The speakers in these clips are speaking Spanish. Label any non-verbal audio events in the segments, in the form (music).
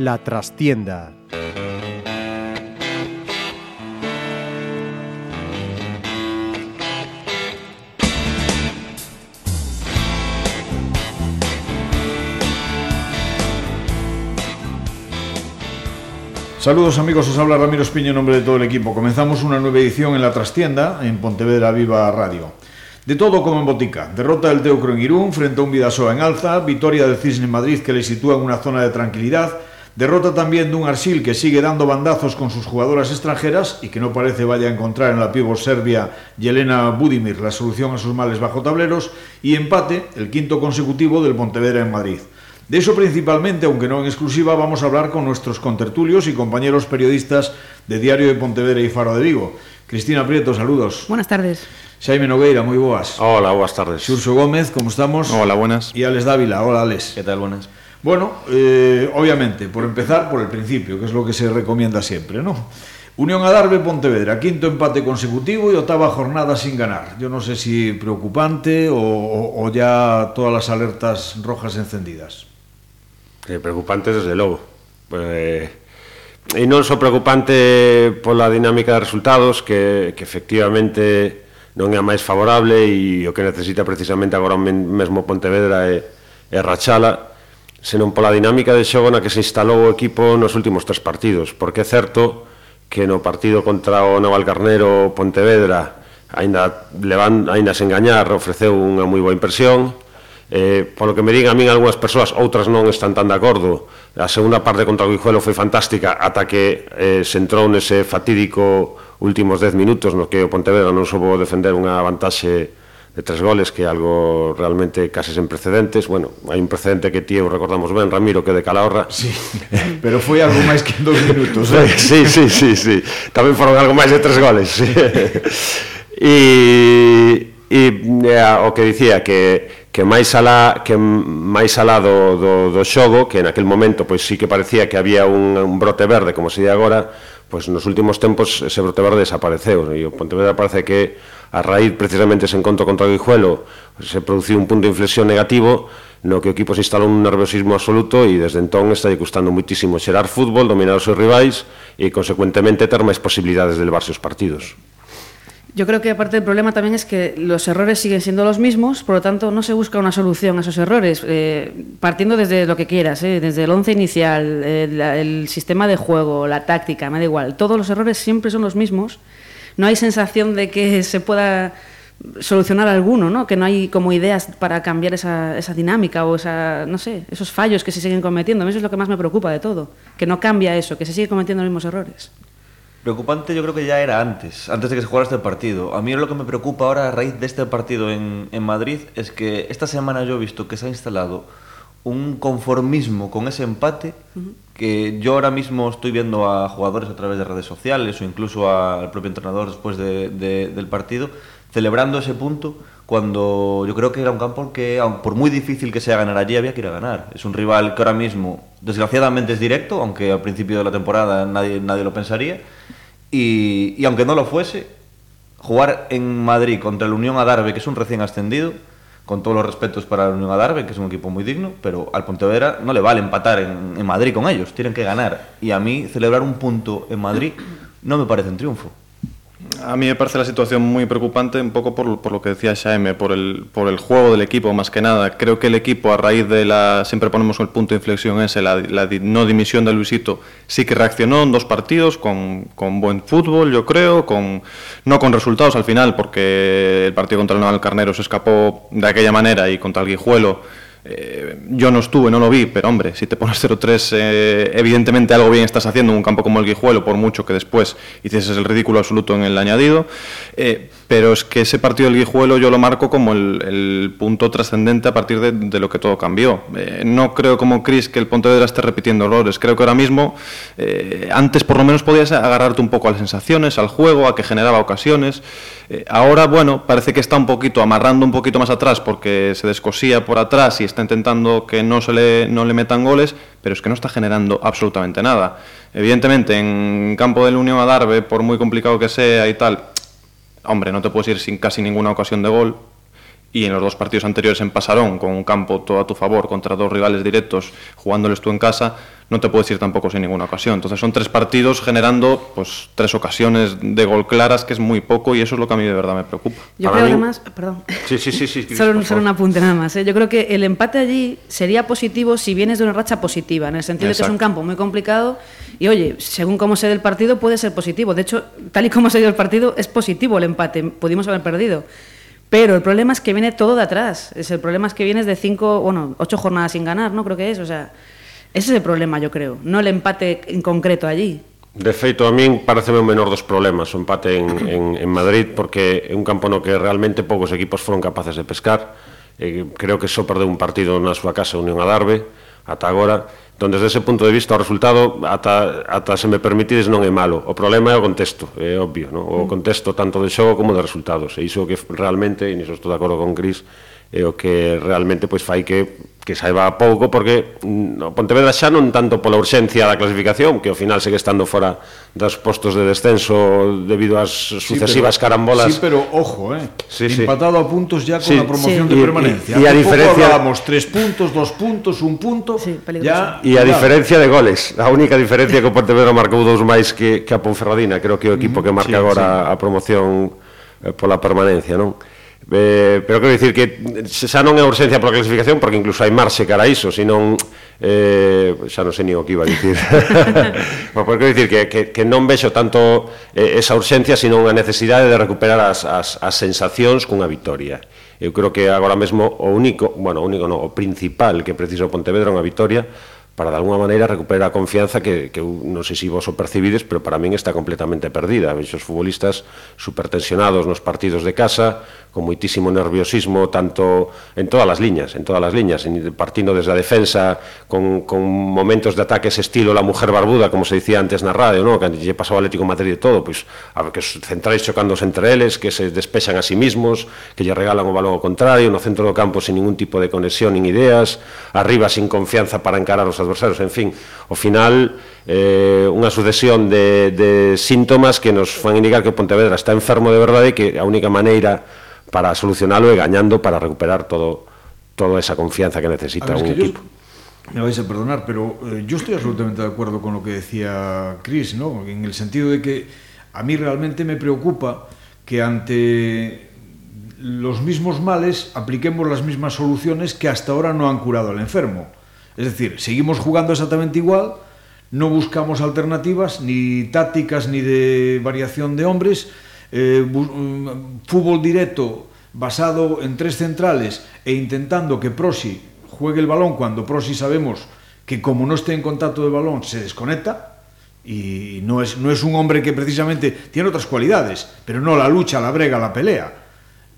La trastienda. Saludos amigos, os habla Ramiro Espiño en nombre de todo el equipo. Comenzamos una nueva edición en La Trastienda, en Pontevedra Viva Radio. De todo como en botica. Derrota del Teucro en Irún frente a un Vidasoa en alza, victoria del Cisne en Madrid que le sitúa en una zona de tranquilidad, derrota también de un Arsil que sigue dando bandazos con sus jugadoras extranjeras y que no parece vaya a encontrar en la pívot serbia Yelena Budimir la solución a sus males bajo tableros, y empate, el quinto consecutivo del Pontevedra en Madrid. De eso principalmente, aunque no en exclusiva, vamos a hablar con nuestros contertulios y compañeros periodistas de Diario de Pontevedra y Faro de Vigo. Cristina Prieto, saludos. Buenas tardes. Xaime Nogueira, moi boas. Hola, boas tardes. Xurxo Gómez, como estamos? Hola, buenas. Y Alex Dávila, hola Alex. ¿Qué tal, buenas? Bueno, eh, obviamente, por empezar por el principio, que es lo que se recomienda siempre, ¿no? Unión Adarve Pontevedra, quinto empate consecutivo y octava jornada sin ganar. Yo no sé si preocupante o, o, o ya todas las alertas rojas encendidas. eh, preocupantes desde logo. Eh, e non só preocupante pola dinámica de resultados que, que efectivamente non é a máis favorable e o que necesita precisamente agora mesmo Pontevedra é, é Rachala senón pola dinámica de xogo na que se instalou o equipo nos últimos tres partidos porque é certo que no partido contra o Navalcarnero Pontevedra aínda levan, aínda se engañar ofreceu unha moi boa impresión eh, polo que me digan a min algunhas persoas, outras non están tan de acordo. A segunda parte contra o Guijuelo foi fantástica ata que eh, se entrou nese fatídico últimos 10 minutos no que o Pontevedra non soubo defender unha vantaxe de tres goles que é algo realmente case sen precedentes. Bueno, hai un precedente que tío recordamos ben, Ramiro, que de Calahorra. Sí, (laughs) pero foi algo máis que dos minutos. (laughs) Eh? sí, sí, sí, sí. Tamén foron algo máis de tres goles. Sí. (laughs) e, e eh, o que dicía que que máis alá que máis alá do, do, do xogo, que en aquel momento pois sí que parecía que había un, un brote verde, como se di agora, pois nos últimos tempos ese brote verde desapareceu, e o Pontevedra parece que a raíz precisamente ese encontro contra o Guijuelo se produciu un punto de inflexión negativo no que o equipo se instalou un nerviosismo absoluto e desde entón está custando muitísimo xerar fútbol, dominar os seus rivais e consecuentemente ter máis posibilidades de levarse os partidos. Yo creo que aparte del problema también es que los errores siguen siendo los mismos, por lo tanto no se busca una solución a esos errores, eh, partiendo desde lo que quieras, eh, desde el once inicial, el, el, sistema de juego, la táctica, me da igual, todos los errores siempre son los mismos, no hay sensación de que se pueda solucionar alguno, ¿no? que no hay como ideas para cambiar esa, esa dinámica o esa, no sé, esos fallos que se siguen cometiendo, eso es lo que más me preocupa de todo, que no cambia eso, que se sigue cometiendo los mismos errores. Preocupante yo creo que ya era antes, antes de que se jugara este partido. A mí lo que me preocupa ahora a raíz de este partido en, en Madrid es que esta semana yo he visto que se ha instalado un conformismo con ese empate uh -huh. que yo ahora mismo estoy viendo a jugadores a través de redes sociales o incluso al propio entrenador después de, de, del partido celebrando ese punto cuando yo creo que era un campo que por muy difícil que sea ganar allí había que ir a ganar. Es un rival que ahora mismo desgraciadamente es directo, aunque al principio de la temporada nadie, nadie lo pensaría Y, y, aunque no lo fuese, jugar en Madrid contra el Unión Adarve, que es un recién ascendido, con todos los respetos para el Unión Adarve, que es un equipo muy digno, pero al Pontevedra no le vale empatar en, en Madrid con ellos, tienen que ganar. Y a mí celebrar un punto en Madrid no me parece un triunfo. A mí me parece la situación muy preocupante, un poco por, por lo que decía Xaime, por el, por el juego del equipo más que nada. Creo que el equipo, a raíz de la. Siempre ponemos el punto de inflexión ese, la, la no dimisión de Luisito, sí que reaccionó en dos partidos con, con buen fútbol, yo creo, con no con resultados al final, porque el partido contra el Naval Carnero se escapó de aquella manera y contra el Guijuelo Eh, yo no estuve, no lo vi, pero hombre, si te pones (laughs) 0-3, eh, evidentemente algo bien estás haciendo en un campo como el Guijuelo, por mucho que después hicieses el ridículo absoluto en el añadido. Eh, pero es que ese partido del Guijuelo yo lo marco como el, punto trascendente a partir de, de, lo que todo cambió. Eh, no creo como Chris que el Pontevedra esté repitiendo errores. Creo que ahora mismo, antes por lo menos podías agarrarte un poco a las sensaciones, al juego, a que generaba ocasiones. Ahora, bueno, parece que está un poquito amarrando un poquito más atrás porque se descosía por atrás y está intentando que no, se le, no le metan goles, pero es que no está generando absolutamente nada. Evidentemente, en campo del Unión Adarve, por muy complicado que sea y tal, hombre, no te puedes ir sin casi ninguna ocasión de gol, y en los dos partidos anteriores en Pasarón, con un campo todo a tu favor contra dos rivales directos, jugándoles tú en casa, no te puedes ir tampoco sin ninguna ocasión. Entonces son tres partidos generando pues tres ocasiones de gol claras, que es muy poco, y eso es lo que a mí de verdad me preocupa. Yo creo además, perdón, sí, sí, sí, sí, (laughs) solo, solo un apunte nada más. ¿eh? Yo creo que el empate allí sería positivo si vienes de una racha positiva, en el sentido de que es un campo muy complicado y oye, según cómo se dé el partido puede ser positivo. De hecho, tal y como se dio el partido, es positivo el empate, pudimos haber perdido. Pero el problema es que viene todo de atrás. Es el problema es que vienes de cinco, bueno, ocho jornadas sin ganar, ¿no? Creo que es. O sea, Ese é o problema, yo creo, non o empate en concreto allí. De feito, a min parece o menor dos problemas o empate en, en, en Madrid porque é un campo no que realmente poucos equipos foron capaces de pescar. Eh, creo que só perdeu un partido na súa casa Unión Adarve ata agora. Entón, desde ese punto de vista, o resultado, ata, ata se me permitides, non é malo. O problema é o contexto, é obvio, non? o mm. contexto tanto de xogo como de resultados. E iso que realmente, e niso estou de acordo con Cris, e o que realmente pois fai que que saiba pouco porque mm, no Pontevedra xa non tanto pola urxencia da clasificación, que ao final segue estando fora dos postos de descenso debido ás sucesivas sí, pero, carambolas. Sí, pero ojo, eh. Sí, empatado sí. a puntos ya con sí, a promoción sí. de y, permanencia. E a diferencia hablábamos tres puntos, dos puntos, un punto, sí, ya e a diferencia de goles. A única diferencia que o Pontevedra marcou dous máis que que a Ponferradina, creo que o equipo que mm, marca sí, agora sí. a promoción eh, pola permanencia, non? Eh, pero quero dicir que xa non é urxencia pola clasificación porque incluso hai marxe cara a iso, senón eh, xa non sei ni o que iba a dicir. (laughs) pero pois quero dicir que, que, que non vexo tanto eh, esa urxencia, senón a necesidade de recuperar as, as, as sensacións cunha victoria. Eu creo que agora mesmo o único, bueno, o único no, o principal que precisa o Pontevedra é unha victoria para de alguna maneira recuperar a confianza que, que eu non sei se si vos o percibides, pero para min está completamente perdida. Vexo os futbolistas supertensionados nos partidos de casa, con moitísimo nerviosismo tanto en todas as liñas, en todas as liñas, partindo desde a defensa con, con momentos de ataques estilo la mujer barbuda, como se dicía antes na radio, ¿no? que lle pasaba ao Atlético de Madrid de todo, pois a ver, que os centrais chocándose entre eles, que se despexan a sí mismos, que lle regalan o balón ao contrario, no centro do campo sin ningún tipo de conexión nin ideas, arriba sin confianza para encarar os adversarios, en fin, ao final eh, unha sucesión de, de síntomas que nos fan indicar que Pontevedra está enfermo de verdade e que a única maneira para solucionarlo e gañando para recuperar todo toda esa confianza que necesita ver, un que equipo. Yo, me vais a perdonar, pero eh, yo estoy absolutamente de acuerdo con lo que decía Chris, ¿no? En el sentido de que a mí realmente me preocupa que ante los mismos males apliquemos las mismas soluciones que hasta ahora no han curado al enfermo. Es decir, seguimos jugando exactamente igual, no buscamos alternativas, ni tácticas, ni de variación de hombres, eh, fútbol directo basado en tres centrales e intentando que Prosi juegue el balón cuando Prosi sabemos que como no esté en contacto del balón se desconecta y no es, no es un hombre que precisamente tiene otras cualidades, pero no la lucha, la brega, la pelea.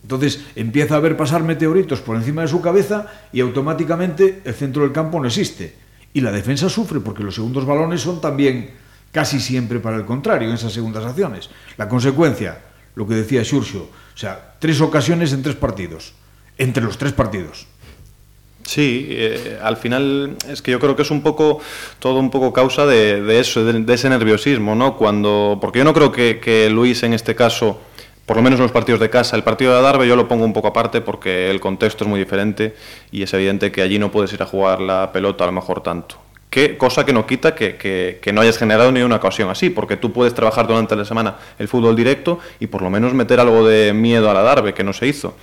Entonces empieza a ver pasar meteoritos por encima de su cabeza y automáticamente el centro del campo no existe. Y la defensa sufre porque los segundos balones son también casi siempre para el contrario en esas segundas acciones. La consecuencia, lo que decía Xurxo, o sea, tres ocasiones en tres partidos, entre los tres partidos. Sí, eh, al final es que yo creo que es un poco, todo un poco causa de, eso, de, ese nerviosismo, ¿no? Cuando, porque yo no creo que, que Luis en este caso por lo menos en los partidos de casa. El partido de Adarve yo lo pongo un poco aparte porque el contexto es muy diferente y es evidente que allí no puedes ir a jugar la pelota a lo mejor tanto. ¿Qué? cosa que no quita que, que, que, no hayas generado ni una ocasión así, porque tú puedes trabajar durante la semana el fútbol directo y por lo menos meter algo de miedo a la Darbe, que no se hizo.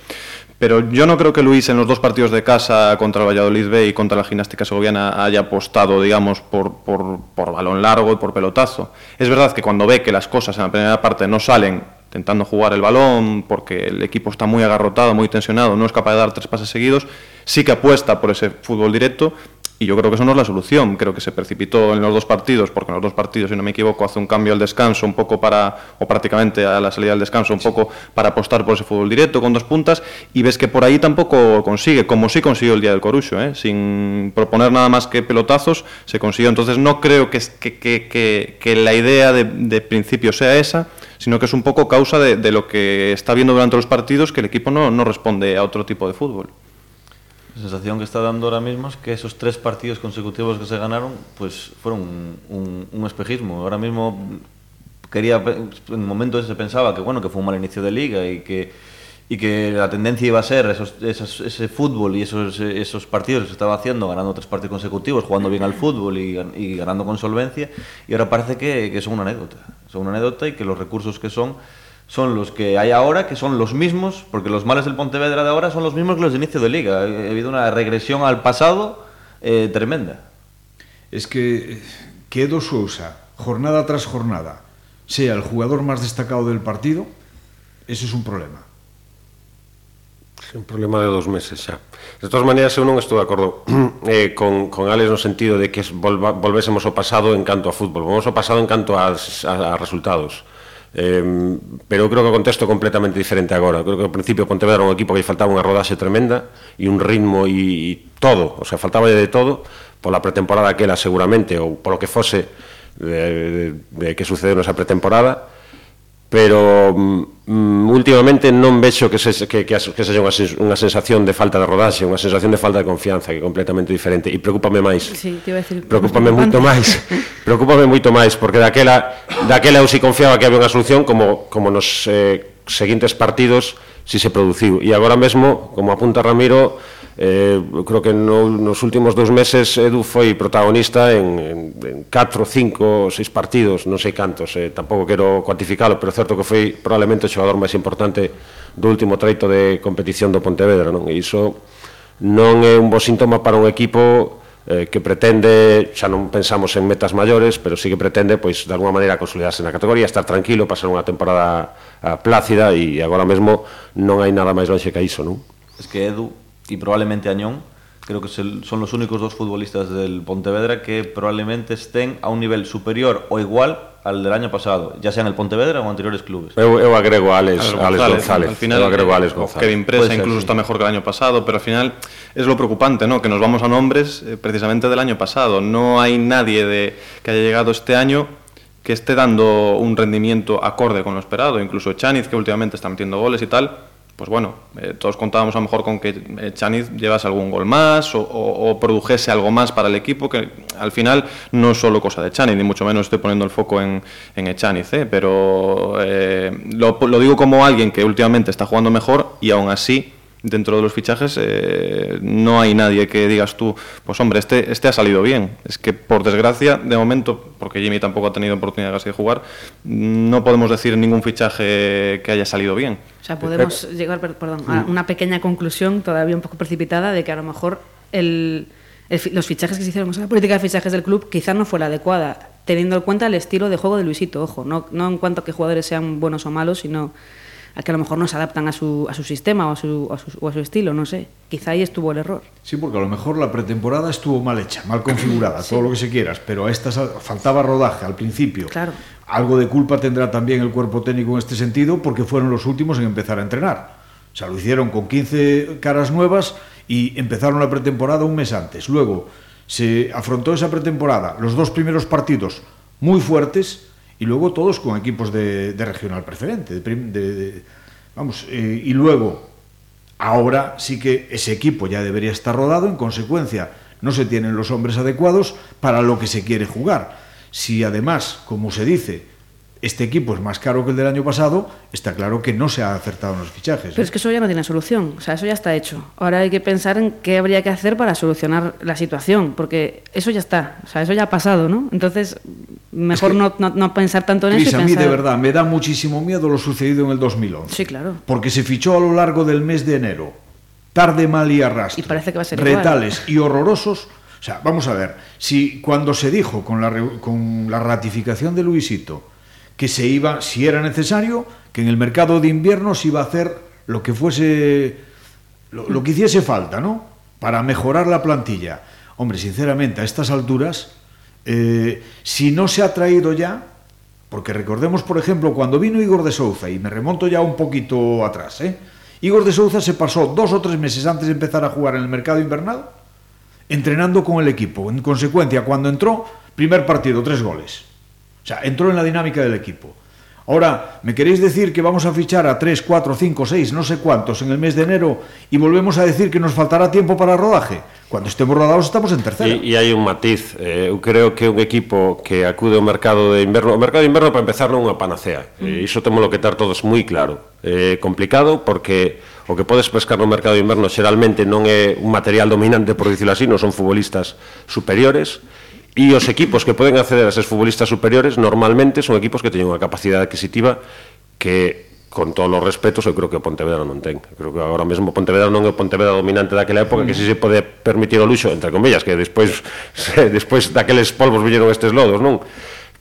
Pero yo no creo que Luis en los dos partidos de casa contra el Valladolid B y contra la gimnástica segoviana haya apostado, digamos, por, por, por balón largo y por pelotazo. Es verdad que cuando ve que las cosas en la primera parte no salen intentando jugar el balón porque el equipo está muy agarrotado, muy tensionado, no es capaz de dar tres pases seguidos, sí que apuesta por ese fútbol directo y yo creo que eso no es la solución. Creo que se precipitó en los dos partidos, porque en los dos partidos, si no me equivoco, hace un cambio al descanso, un poco para, o prácticamente a la salida del descanso, un poco para apostar por ese fútbol directo con dos puntas, y ves que por ahí tampoco consigue, como sí consiguió el día del Corucho, ¿eh? sin proponer nada más que pelotazos, se consiguió. Entonces no creo que, que, que, que la idea de, de principio sea esa, sino que es un poco causa de, de, lo que está viendo durante los partidos, que el equipo no, no responde a otro tipo de fútbol. La sensación que está dando ahora mismo es que esos tres partidos consecutivos que se ganaron, pues fueron un, espejismo. Ahora mismo quería, en momentos se pensaba que bueno que fue un mal inicio de liga y que y que la tendencia iba a ser ese fútbol y esos, esos partidos que se estaba haciendo, ganando tres partidos consecutivos, jugando bien al fútbol y, y ganando con solvencia, y ahora parece que, que son una anécdota. Son una anécdota y que los recursos que son son los que hay ahora, que son los mismos, porque los males del Pontevedra de ahora son los mismos que los de inicio de liga. Ha habido una regresión al pasado eh, tremenda. Es que Quedo Sousa, jornada tras jornada, sea el jugador más destacado del partido, eso es un problema. É un problema de dos meses xa. De todas maneiras, eu non estou de acordo (clears throat) eh, con, con Alex no sentido de que volva, volvésemos ao pasado en canto a fútbol. Volvemos ao pasado en canto a, a, a resultados. Eh, pero eu creo que o contexto é completamente diferente agora. Creo que ao principio Pontevedra era un equipo que faltaba unha rodaxe tremenda e un ritmo e, e todo, o sea, faltaba de todo pola pretemporada aquela seguramente ou polo que fose de, de, de que sucedeu nesa pretemporada pero mm, últimamente non vexo que, se, que, que, que sexa unha, unha sensación de falta de rodaxe, unha sensación de falta de confianza que é completamente diferente e preocúpame máis. Sí, te iba a decir, preocúpame moito máis. (laughs) preocúpame moito máis porque daquela daquela eu si confiaba que había unha solución como como nos eh, seguintes partidos si se produciu e agora mesmo, como apunta Ramiro, Eh, creo que no, nos últimos dous meses Edu foi protagonista en, en, en 4, 5, 6 partidos, non sei cantos, eh, tampouco quero cuantificalo, pero certo que foi probablemente o xogador máis importante do último treito de competición do Pontevedra, non? E iso non é un bo síntoma para un equipo eh, que pretende, xa non pensamos en metas maiores, pero sí que pretende, pois, de alguma maneira consolidarse na categoría, estar tranquilo, pasar unha temporada a, plácida e agora mesmo non hai nada máis longe que iso, non? Es que Edu y probablemente Añón, creo que son los únicos dos futbolistas del Pontevedra que probablemente estén a un nivel superior o igual al del año pasado, ya sea en el Pontevedra o en anteriores clubes. Eu, eu agrego a Alex, Alex, González, González. Al final, eu agrego a Alex González. Kevin Presa incluso sí. está mejor que el año pasado, pero al final es lo preocupante, ¿no? Que nos vamos a nombres eh, precisamente del año pasado. No hay nadie de, que haya llegado este año que esté dando un rendimiento acorde con lo esperado. Incluso Chaniz, que últimamente está metiendo goles y tal, pues bueno, eh, todos contábamos a lo mejor con que eh, Chaniz llevase algún gol más o, o, produjese algo más para el equipo, que al final no es solo cosa de Chaniz, ni mucho menos estoy poniendo el foco en, en ¿eh? pero lo, lo digo como alguien que últimamente está jugando mejor y aún así dentro de los fichajes eh, no hay nadie que digas tú, pues hombre, este, este ha salido bien. Es que por desgracia, de momento, porque Jimmy tampoco ha tenido oportunidad casi de jugar, no podemos decir ningún fichaje que haya salido bien. O sea, podemos Pero, llegar perdón, a una pequeña conclusión, todavía un poco precipitada, de que a lo mejor el, el, los fichajes que se hicieron, o sea, la política de fichajes del club quizás no fue la adecuada, teniendo en cuenta el estilo de juego de Luisito, ojo, no, no en cuanto a que jugadores sean buenos o malos, sino a que a lo mejor no se adaptan a su, a su sistema o a su, a su, o a su estilo, no sé. Quizá ahí estuvo el error. Sí, porque a lo mejor la pretemporada estuvo mal hecha, mal configurada, sí. todo lo que se quieras, pero a estas faltaba rodaje al principio. Claro. Algo de culpa tendrá también el cuerpo técnico en este sentido porque fueron los últimos en empezar a entrenar. O sea, lo hicieron con 15 caras nuevas y empezaron la pretemporada un mes antes. Luego se afrontó esa pretemporada, los dos primeros partidos muy fuertes y luego todos con equipos de, de regional preferente. De, de, de, vamos, eh, y luego, ahora sí que ese equipo ya debería estar rodado, en consecuencia, no se tienen los hombres adecuados para lo que se quiere jugar. Si además, como se dice, este equipo es más caro que el del año pasado, está claro que no se ha acertado en los fichajes. Pero ¿eh? es que eso ya no tiene solución, o sea, eso ya está hecho. Ahora hay que pensar en qué habría que hacer para solucionar la situación, porque eso ya está, o sea, eso ya ha pasado, ¿no? Entonces, mejor es que, no, no, no, pensar tanto en Cris, eso. Y a mí de verdad me da muchísimo miedo lo sucedido en el 2011. Sí, claro. Porque se fichó a lo largo del mes de enero, tarde, mal y arrastre. Y parece que va a ser Retales igual. y horrorosos. O sea, vamos a ver, si cuando se dijo con la, con la ratificación de Luisito, que se iba, si era necesario, que en el mercado de invierno se iba a hacer lo que fuese, lo, lo que hiciese falta, ¿no? Para mejorar la plantilla. Hombre, sinceramente, a estas alturas, eh, si no se ha traído ya, porque recordemos, por ejemplo, cuando vino Igor de Souza, y me remonto ya un poquito atrás, ¿eh? Igor de Souza se pasó dos o tres meses antes de empezar a jugar en el mercado invernal entrenando con el equipo. En consecuencia, cuando entró, primer partido, tres goles. O sea, entró en la dinámica del equipo. Ahora, ¿me queréis decir que vamos a fichar a 3, 4, 5, 6, no sé cuántos en el mes de enero y volvemos a decir que nos faltará tiempo para rodaje? Cuando estemos rodados estamos en tercera. E, e hai un matiz. Eh, eu creo que un equipo que acude ao mercado de inverno... O mercado de inverno, para empezar, non é unha panacea. Eh, mm. E iso temos que estar todos moi claro. É eh, complicado porque o que podes pescar no mercado de inverno xeralmente non é un material dominante, por dicirlo así, non son futbolistas superiores, E os equipos que poden acceder a eses futbolistas superiores normalmente son equipos que teñen unha capacidade adquisitiva que con todos os respetos, eu creo que o Pontevedra non ten. Eu creo que agora mesmo o Pontevedra non é o Pontevedra dominante daquela época, que si se pode permitir o luxo, entre comillas, que despois se, (laughs) despois daqueles polvos viñeron estes lodos, non?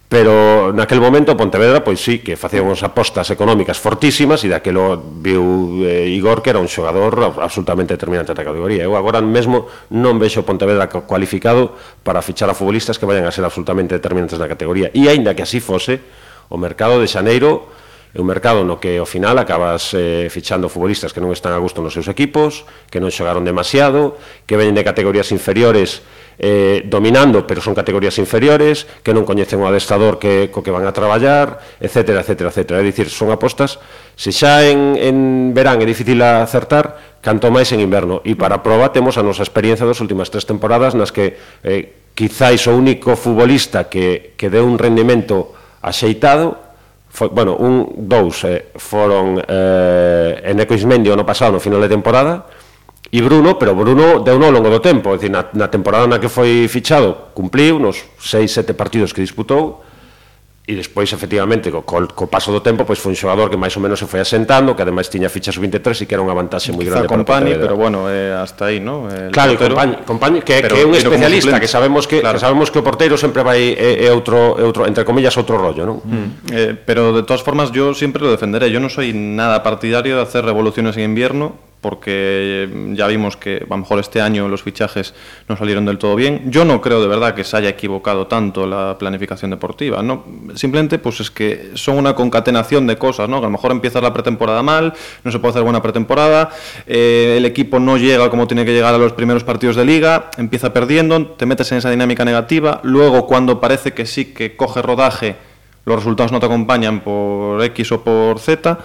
Pero naquel momento Pontevedra, pois sí, que facía unhas apostas económicas fortísimas e daquelo viu eh, Igor que era un xogador absolutamente determinante da categoría. Eu agora mesmo non vexo Pontevedra cualificado para fichar a futbolistas que vayan a ser absolutamente determinantes na categoría. E aínda que así fose, o mercado de Xaneiro é un mercado no que ao final acabas eh, fichando futbolistas que non están a gusto nos seus equipos, que non xogaron demasiado, que veñen de categorías inferiores eh, dominando, pero son categorías inferiores, que non coñecen o adestador que, co que van a traballar, etcétera, etcétera, etcétera. É dicir, son apostas, se xa en, en verán é difícil acertar, canto máis en inverno. E para proba temos a nosa experiencia das últimas tres temporadas nas que eh, quizáis o único futbolista que, que deu un rendimento axeitado foi, bueno, un, dous eh, foron eh, Eneco o no pasado, no final de temporada, E Bruno, pero Bruno deu no ao longo do tempo, decir, na, na temporada na que foi fichado, cumpliu nos 6, 7 partidos que disputou, e despois efectivamente co, co paso do tempo pois foi un xogador que máis ou menos se foi asentando, que ademais tiña ficha sub-23 e que era unha vantaxe moi grande para Compani, pero bueno, eh, hasta aí, ¿no? El claro, portero, Compani, que, pero, que é un especialista, que sabemos que, claro. que sabemos que o porteiro sempre vai é, é outro, é outro entre comillas outro rollo, non? Mm. Eh, pero de todas formas yo siempre lo defenderé, yo no soy nada partidario de hacer revoluciones en invierno porque ya vimos que a lo mejor este año los fichajes no salieron del todo bien. Yo no creo de verdad que se haya equivocado tanto la planificación deportiva, no, simplemente pues es que son una concatenación de cosas, ¿no? Que a lo mejor empieza la pretemporada mal, no se puede hacer buena pretemporada, eh, el equipo no llega como tiene que llegar a los primeros partidos de liga, empieza perdiendo, te metes en esa dinámica negativa, luego cuando parece que sí que coge rodaje, los resultados no te acompañan por X o por Z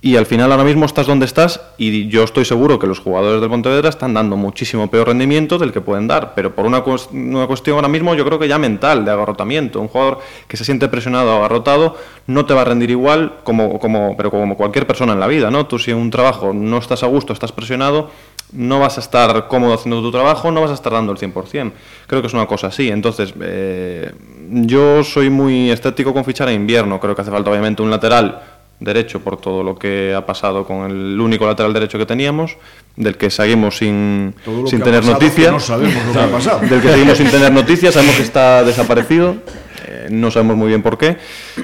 y al final ahora mismo estás donde estás y yo estoy seguro que los jugadores del Pontevedra están dando muchísimo peor rendimiento del que pueden dar, pero por una, una, cuestión ahora mismo yo creo que ya mental, de agarrotamiento. Un jugador que se siente presionado agarrotado no te va a rendir igual como, como, pero como cualquier persona en la vida, ¿no? Tú si en un trabajo no estás a gusto, estás presionado, no vas a estar cómodo haciendo tu trabajo, no vas a estar dando el 100%. Creo que es una cosa así. Entonces, eh, yo soy muy estético con fichar en invierno. Creo que hace falta obviamente un lateral derecho por todo lo que ha pasado con el único lateral derecho que teníamos, del que seguimos sin, sin tener noticias. No sabemos lo que ha pasado. Del que seguimos sin tener (laughs) noticias, sabemos que está desaparecido, eh, no sabemos muy bien por qué,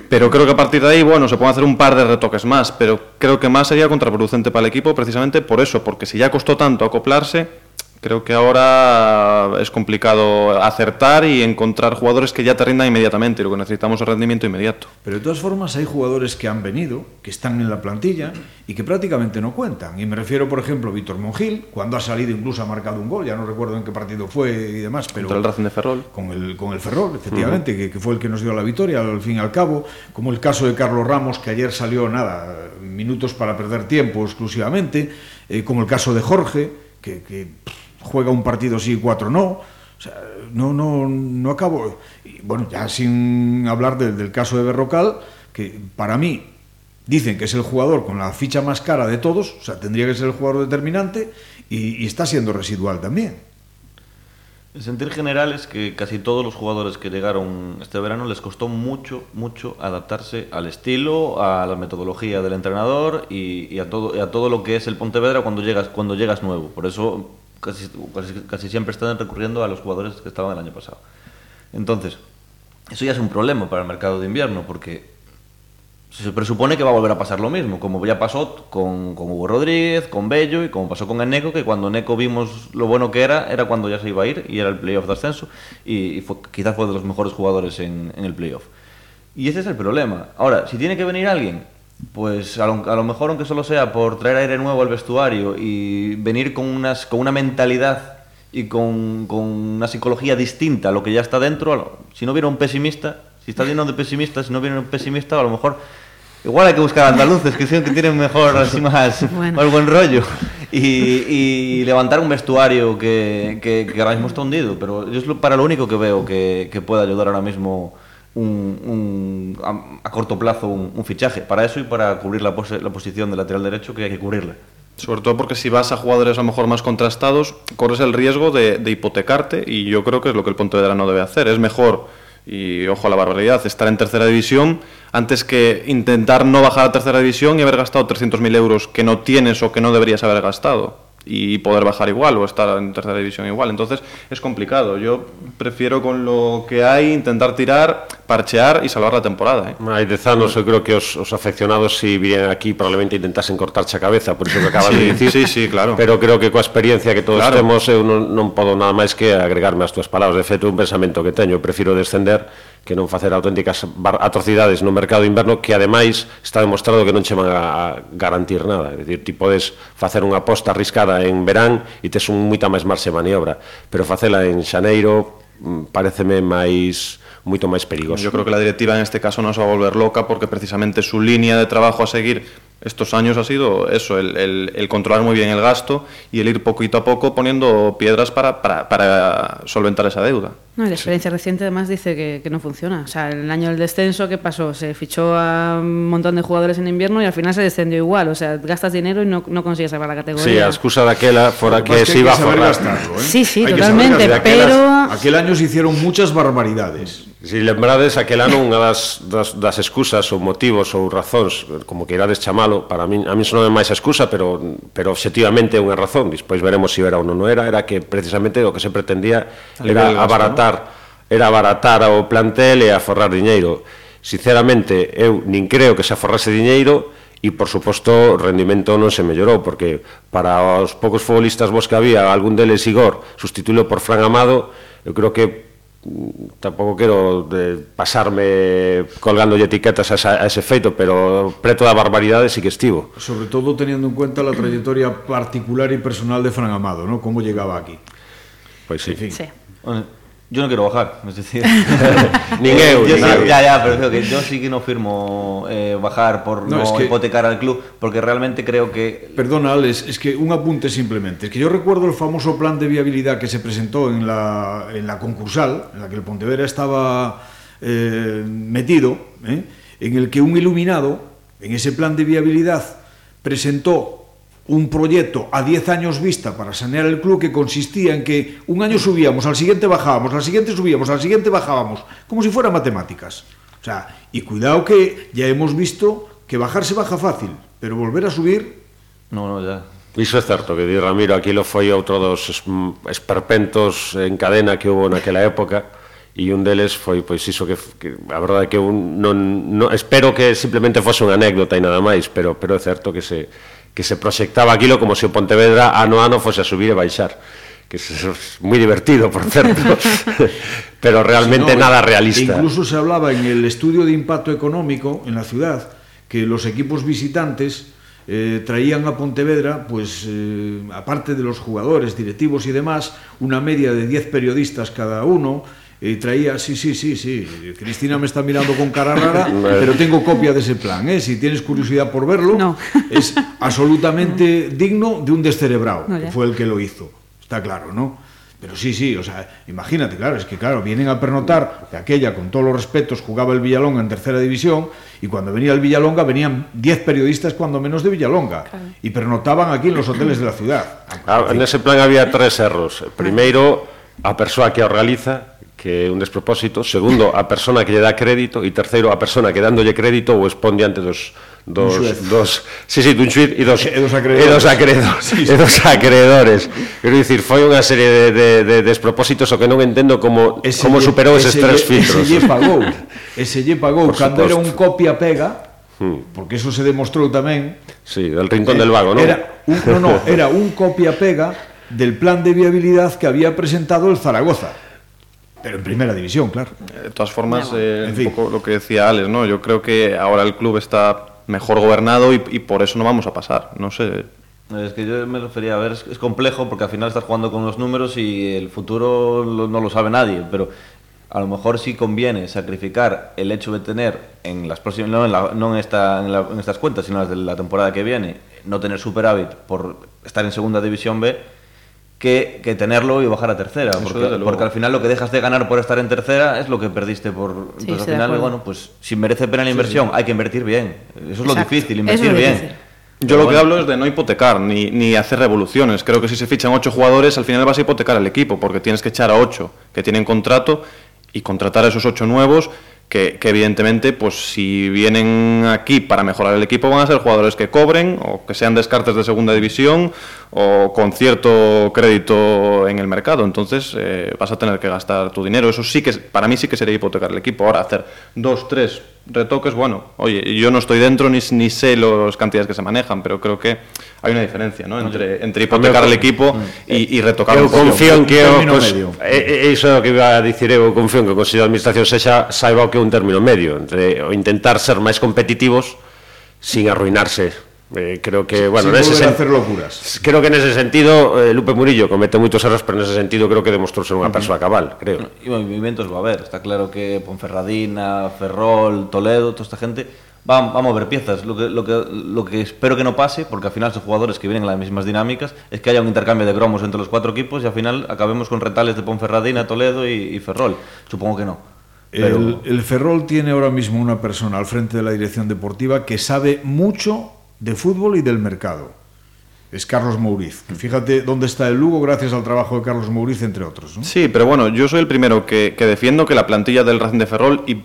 pero creo que a partir de ahí, bueno, se pueden hacer un par de retoques más, pero creo que más sería contraproducente para el equipo precisamente por eso, porque si ya costó tanto acoplarse, Creo que ahora es complicado acertar y encontrar jugadores que ya te rindan inmediatamente. Lo que necesitamos es rendimiento inmediato. Pero de todas formas hay jugadores que han venido, que están en la plantilla y que prácticamente no cuentan. Y me refiero, por ejemplo, a Víctor Mongil, cuando ha salido incluso ha marcado un gol, ya no recuerdo en qué partido fue y demás. Pero Contra el Racing de Ferrol. Con el, con el Ferrol, efectivamente, uh -huh. que, que, fue el que nos dio la victoria al fin y al cabo. Como el caso de Carlos Ramos, que ayer salió nada, minutos para perder tiempo exclusivamente. Eh, como el caso de Jorge, que... que juega un partido sí y cuatro no. O sea, no, no, no acabo. Y bueno, ya sin hablar del, caso de Berrocal, que para mí dicen que es el jugador con la ficha más cara de todos, o sea, tendría que ser el jugador determinante y, está siendo residual también. El sentir general es que casi todos los jugadores que llegaron este verano les costó mucho, mucho adaptarse al estilo, a la metodología del entrenador y, y a, todo, y a todo lo que es el Pontevedra cuando llegas, cuando llegas nuevo. Por eso casi, casi, siempre están recurriendo a los jugadores que estaban el año pasado. Entonces, eso ya es un problema para el mercado de invierno, porque se presupone que va a volver a pasar lo mismo, como ya pasó con, con Hugo Rodríguez, con Bello y como pasó con Eneco, que cuando Eneco vimos lo bueno que era, era cuando ya se iba a ir y era el playoff de ascenso y, y fue, quizás fue de los mejores jugadores en, en el playoff. Y ese es el problema. Ahora, si tiene que venir alguien pues a lo, a lo, mejor aunque solo sea por traer aire nuevo al vestuario y venir con, unas, con una mentalidad y con, con, una psicología distinta a lo que ya está dentro, si no viene un pesimista, si está lleno de pesimistas, si no viene un pesimista, a lo mejor igual hay que buscar andaluces que, que tienen mejor, así más, Bueno. más buen rollo. Y, y levantar un vestuario que, que, que ahora mismo está hundido. Pero yo es lo- para lo único que veo que, que pueda ayudar ahora mismo un, a, corto plazo un, fichaje. Para eso y para cubrir la, la posición de lateral derecho que hay que cubrirle. Sobre todo porque si vas a jugadores a lo mejor más contrastados, corres el riesgo de, de hipotecarte y yo creo que es lo que el Pontevedra no debe hacer. Es mejor, y ojo a la barbaridad, estar en tercera división antes que intentar no bajar a tercera división y haber gastado 300.000 euros que no tienes o que no deberías haber gastado y poder bajar igual o estar en tercera división igual. Entonces es complicado. Yo prefiero con lo que hay intentar tirar, parchear y salvar la temporada. ¿eh? Hay de zanos, eu creo que os, os afeccionados si virían aquí probablemente intentasen cortarche a cabeza, por iso que acabas sí, de dicir. Sí, sí, claro. Pero creo que coa experiencia que todos claro. temos eu eh, non, non podo nada máis que agregarme as túas palabras. De feito, un pensamento que teño, prefiro descender que non facer auténticas atrocidades no mercado de inverno que ademais está demostrado que non che van a garantir nada, é dicir, ti podes facer unha aposta arriscada en verán e tes un moita máis marxe de maniobra, pero facela en xaneiro mm, pareceme máis moito máis perigoso. Yo creo que la directiva en este caso nos va a volver loca porque precisamente su línea de trabajo a seguir estos años ha sido eso, el, el- el controlar muy bien el gasto y el ir poquito a poco poniendo piedras para, para, para solventar esa deuda. No, y la experiencia reciente además dice que, que no funciona. O sea, el año del descenso, ¿qué pasó? Se fichó a un montón de jugadores en invierno y al final se descendió igual. O sea, gastas dinero y no, no consigues salvar la categoría. Sí, a excusa daquela fora Lo que que se iba a forrar. gastarlo, ¿eh? Sí, sí, Hay totalmente, pero- Aquel año se hicieron muchas barbaridades. Si lembrades aquel ano unha das, das, das excusas ou motivos ou razóns, como que irades bueno, para min, a min non é máis a excusa, pero, pero objetivamente é unha razón, despois veremos se si era ou non era, era que precisamente o que se pretendía era abaratar, era abaratar o plantel e aforrar diñeiro. Sinceramente, eu nin creo que se aforrase diñeiro, e por suposto o rendimento non se mellorou porque para os poucos futbolistas vos que había algún deles Igor sustituílo por Fran Amado eu creo que tampouco quero de pasarme colgándolle etiquetas a, esa, a ese feito, pero preto da barbaridade sí que estivo. Sobre todo teniendo en cuenta la trayectoria particular y personal de Fran Amado, ¿no? Como llegaba aquí. Pois pues sí. En fin. sí. Bueno, yo no quiero bajar, es decir... (laughs) Yo nin sí- nadie. ya, ya, pero creo que yo sí que no firmo eh, bajar por No, no, es que- hipotecar al club, porque realmente creo que Perdona, Alex, es que un apunte simplemente. Es que yo recuerdo el famoso plan de viabilidad que se presentó en la, en la concursal, en la que el Pontevedra estaba eh, metido, ¿eh? en el que un iluminado, en ese plan de viabilidad, presentó un proyecto a 10 años vista para sanear el club que consistía en que un año subíamos, al siguiente bajábamos, al siguiente subíamos, al siguiente bajábamos, como si fueran matemáticas. O sea, y cuidado que ya hemos visto que bajar se baja fácil, pero volver a subir... No, no, ya. Iso é certo que di Ramiro, aquilo foi outro dos esperpentos en cadena que hubo naquela época e un deles foi pois iso que, que a verdade que un non, non espero que simplemente fose unha anécdota e nada máis, pero pero é certo que se que se proxectaba aquilo como se o Pontevedra ano a ano fose a subir e baixar que es moi divertido, por certo (laughs) pero realmente si no, nada realista. Incluso se hablaba en el estudio de impacto económico en la ciudad que los equipos visitantes eh, traían a Pontevedra, pues eh, aparte de los jugadores, directivos y demás, una media de 10 periodistas cada uno, Y traía, sí, sí, sí, sí. Cristina me está mirando con cara rara, (laughs) pero tengo copia de ese plan. ¿eh? Si tienes curiosidad por verlo, No. (laughs) es absolutamente digno de un descerebrado, No, que fue el que lo hizo. Está claro, ¿no? Pero sí, sí, o sea, imagínate, claro, es que claro, vienen a pernotar, que aquella, con todos los respetos, jugaba el Villalonga en tercera división, y cuando venía el Villalonga venían 10 periodistas cuando menos de Villalonga, y pernotaban aquí en los hoteles de la ciudad. Ah, nese plan había tres erros. Primeiro, a persoa que o realiza, que é un despropósito. Segundo, a persona que lle dá crédito. E terceiro, a persona que dándolle crédito o expón diante dos... dos, dos sí, sí, dun xuiz e dos, E dos acreedores. e dos, acreedores, e dos acreedores. Quero dicir, foi unha serie de, de, de despropósitos o que non entendo como, como lle- superou eses ese tres lle- filtros. Ese lle pagou, (laughs) ese lle pagou, Por cando era un copia-pega, porque eso se demostrou tamén, Sí, del rincón del vago, non? Era un, no, no, (laughs) era un copia-pega del plan de viabilidad que había presentado el Zaragoza. Pero en primera división, claro. De todas formas, eh, En un fin. poco lo que decía Alex, ¿no? Yo creo que ahora el club está mejor gobernado y, y por eso no vamos a pasar. No sé. Es que yo me refería a ver, es, es complejo porque al final estás jugando con los números y el futuro lo- no lo sabe nadie, pero a lo mejor sí conviene sacrificar el hecho de tener en las próximas, no en, la, no en, esta, en, la, en estas cuentas, sino en las de la temporada que viene, no tener superávit por estar en segunda división B, que, que tenerlo y bajar a tercera. Porque, al final lo que dejas de ganar por estar en tercera es lo que perdiste por. Sí, entonces al final, bueno, pues si merece pena la inversión, hay que invertir bien. Eso es lo difícil, invertir es bien. difícil. Yo Pero lo que hablo es de no hipotecar ni, ni hacer revoluciones. Creo que si se fichan ocho jugadores, al final vas a hipotecar al equipo, porque tienes que echar a ocho que tienen contrato y contratar a esos ocho nuevos que, evidentemente, pues si vienen aquí para mejorar el equipo, van a ser jugadores que cobren o que sean descartes de segunda división o con cierto crédito en el mercado. Entonces eh, vas a tener que gastar tu dinero. Eso sí que para mí sí que sería hipotecar el equipo. Ahora hacer dos, tres retoques, bueno, oye, yo no estoy dentro ni, ni sé las cantidades que se manejan, pero creo que hay una diferencia, ¿no? Entre, entre hipotecar el equipo y, y retocar Eu confío en que o, cons- medio. e, e, iso é o que iba a dicir eu, confío en que o Consello de Administración sexa saiba o que é un término medio entre o intentar ser máis competitivos sin arruinarse. Eh, creo que, bueno, Sin a sen- hacer locuras. Creo que nese sentido eh, Lupe Murillo comete moitos erros, pero nese sentido creo que demostrou ser unha persoa cabal, creo. Y movimientos va a haber. Está claro que Ponferradina, Ferrol, Toledo, toda esta gente va, va a mover piezas. Lo que, lo, que, lo que espero que no pase, porque al final son jugadores que vienen en las mismas dinámicas, es que haya un intercambio de cromos entre los cuatro equipos y al final acabemos con retales de Ponferradina, Toledo y, y Ferrol. Supongo que no. Pero El, el Ferrol tiene ahora mismo una persona al frente de la dirección deportiva que sabe mucho de fútbol y del mercado. Es Carlos Mouriz. Fíjate dónde está el Lugo gracias al trabajo de Carlos Mouriz, entre otros. Sí, pero bueno, yo soy el primero que, que defiendo que la plantilla del Racing de Ferrol y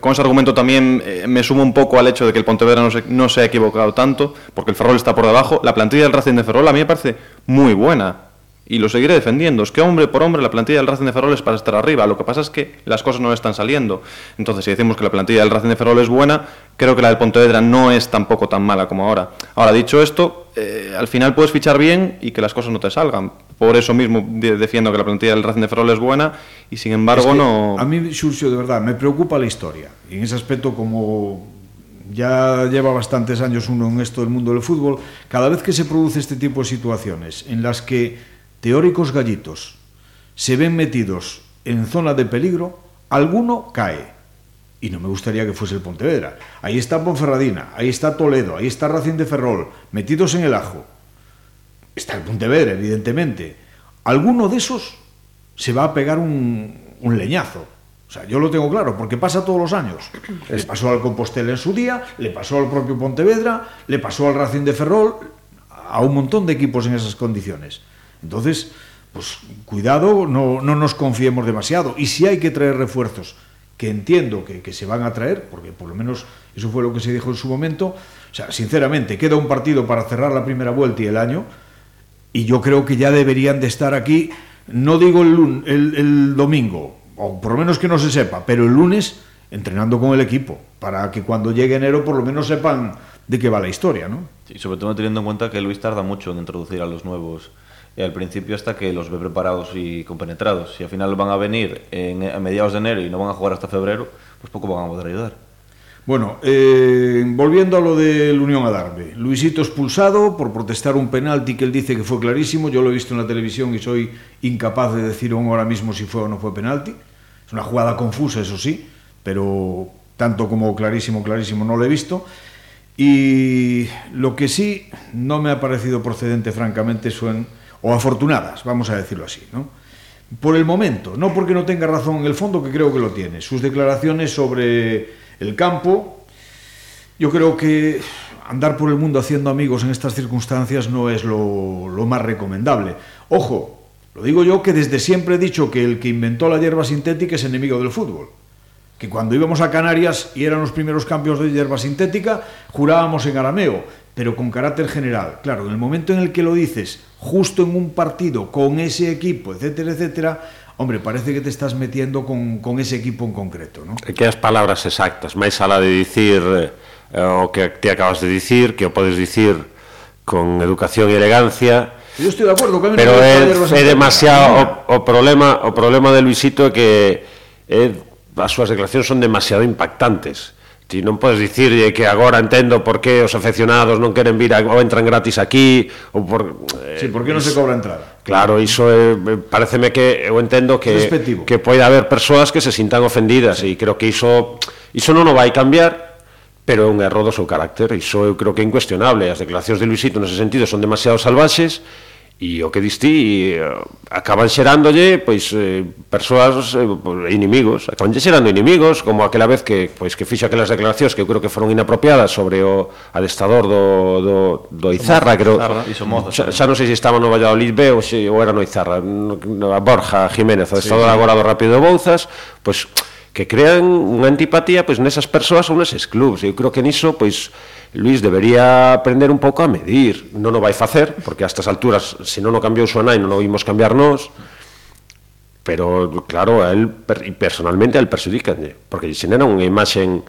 con ese argumento también eh, me sumo un poco al hecho de que el Pontevedra no se, no se ha equivocado tanto, porque el Ferrol está por debajo. La plantilla del Racing de Ferrol a mí me parece muy buena y lo seguiré defendiendo. Es que hombre por hombre la plantilla del Racing de Ferrol es para estar arriba. Lo que pasa es que las cosas no están saliendo. Entonces, si decimos que la plantilla del Racing de Ferrol es buena, creo que la del Pontevedra no es tampoco tan mala como ahora. Ahora, dicho esto, eh, al final puedes fichar bien y que las cosas no te salgan. Por eso mismo de- defiendo que la plantilla del Racing de Ferrol es buena y sin embargo Es que no... A mí, Xurxo, de verdad, me preocupa la historia. Y en ese aspecto, como ya lleva bastantes años uno en esto del mundo del fútbol, cada vez que se produce este tipo de situaciones en las que teóricos gallitos se ven metidos en zona de peligro, alguno cae. Y no me gustaría que fuese el Pontevedra. Ahí está Ponferradina, ahí está Toledo, ahí está Racing de Ferrol, metidos en el ajo. Está el Pontevedra, evidentemente. Alguno de esos se va a pegar un, un leñazo. O sea, yo lo tengo claro, porque pasa todos los años. (clears throat) Le pasó al Compostela en su día, le pasó al propio Pontevedra, le pasó al Racing de Ferrol, a un montón de equipos en esas condiciones. Entonces, pues cuidado, no, no nos confiemos demasiado. Y si hay que traer refuerzos, que entiendo que, que se van a traer, porque por lo menos eso fue lo que se dijo en su momento, o sea, sinceramente, queda un partido para cerrar la primera vuelta y el año, y yo creo que ya deberían de estar aquí, no digo el, lun- el, el domingo, o por lo menos que no se sepa, pero el lunes entrenando con el equipo, para que cuando llegue enero por lo menos sepan de qué va la historia, ¿no? Y sobre todo teniendo en cuenta que Luis tarda mucho en introducir a los nuevos eh, al principio hasta que los ve preparados y compenetrados. Si al final van a venir en, a mediados de enero y no van a jugar hasta febrero, pues poco van a poder ayudar. Bueno, eh, volviendo a lo del Unión Adarve, Luisito expulsado por protestar un penalti que él dice que fue clarísimo, yo lo he visto en la televisión y soy incapaz de decir aún ahora mismo si fue o no fue penalti. Es una jugada confusa, eso sí, pero tanto como clarísimo, clarísimo no lo he visto. Y lo que sí no me ha parecido procedente, francamente, son, o afortunadas, vamos a decirlo así, ¿no? Por el momento, no porque no tenga razón en el fondo, que creo que lo tiene. Sus declaraciones sobre el campo, yo creo que andar por el mundo haciendo amigos en estas circunstancias no es lo, lo más recomendable. Ojo, lo digo yo que desde siempre he dicho que el que inventó la hierba sintética es enemigo del fútbol. Que cuando íbamos a Canarias y eran los primeros cambios de hierba sintética, jurábamos en arameo, pero con carácter general. Claro, en el momento en el que lo dices justo en un partido con ese equipo, etcétera, etcétera, hombre, parece que te estás metiendo con, con ese equipo en concreto, ¿no? E que as palabras exactas, máis ala de dicir eh, o que te acabas de dicir, que o podes dicir con educación e elegancia, Yo estou de acordo, que pero é, é demasiado o, o problema, o problema de Luisito é que é, as súas declaracións son demasiado impactantes ti non podes dicirlle que agora entendo por que os afeccionados non queren vir a, ou entran gratis aquí ou por eh, Si, sí, por que non se cobra entrada? Claro, iso é, eh, pareceme que eu entendo que Respectivo. que poida haber persoas que se sintan ofendidas e creo que iso iso non o vai cambiar pero é un erro do seu carácter, iso eu creo que é incuestionable. As declaracións de Luisito nese sentido son demasiado salvaxes e o que distí eh, acaban xerándolle pois eh, persoas eh, pois, inimigos, acaban xerando inimigos, como aquela vez que pois que fixo aquelas declaracións que eu creo que foron inapropiadas sobre o adestador do do do Izarra, creo. Xa, xa non sei se estaba no Valladolid B ou se ou era no Izarra, no, no, a Borja Jiménez, adestador sí, sí. agora do Rápido Bouzas, pois que crean unha antipatía pois nesas persoas ou neses clubs. Eu creo que niso pois Luis debería aprender un pouco a medir. Non o vai facer, porque a estas alturas, se non o cambiou súa nai, non o vimos cambiar nós, pero claro, a él personalmente al perxudicanlle, porque lle xenera unha imaxen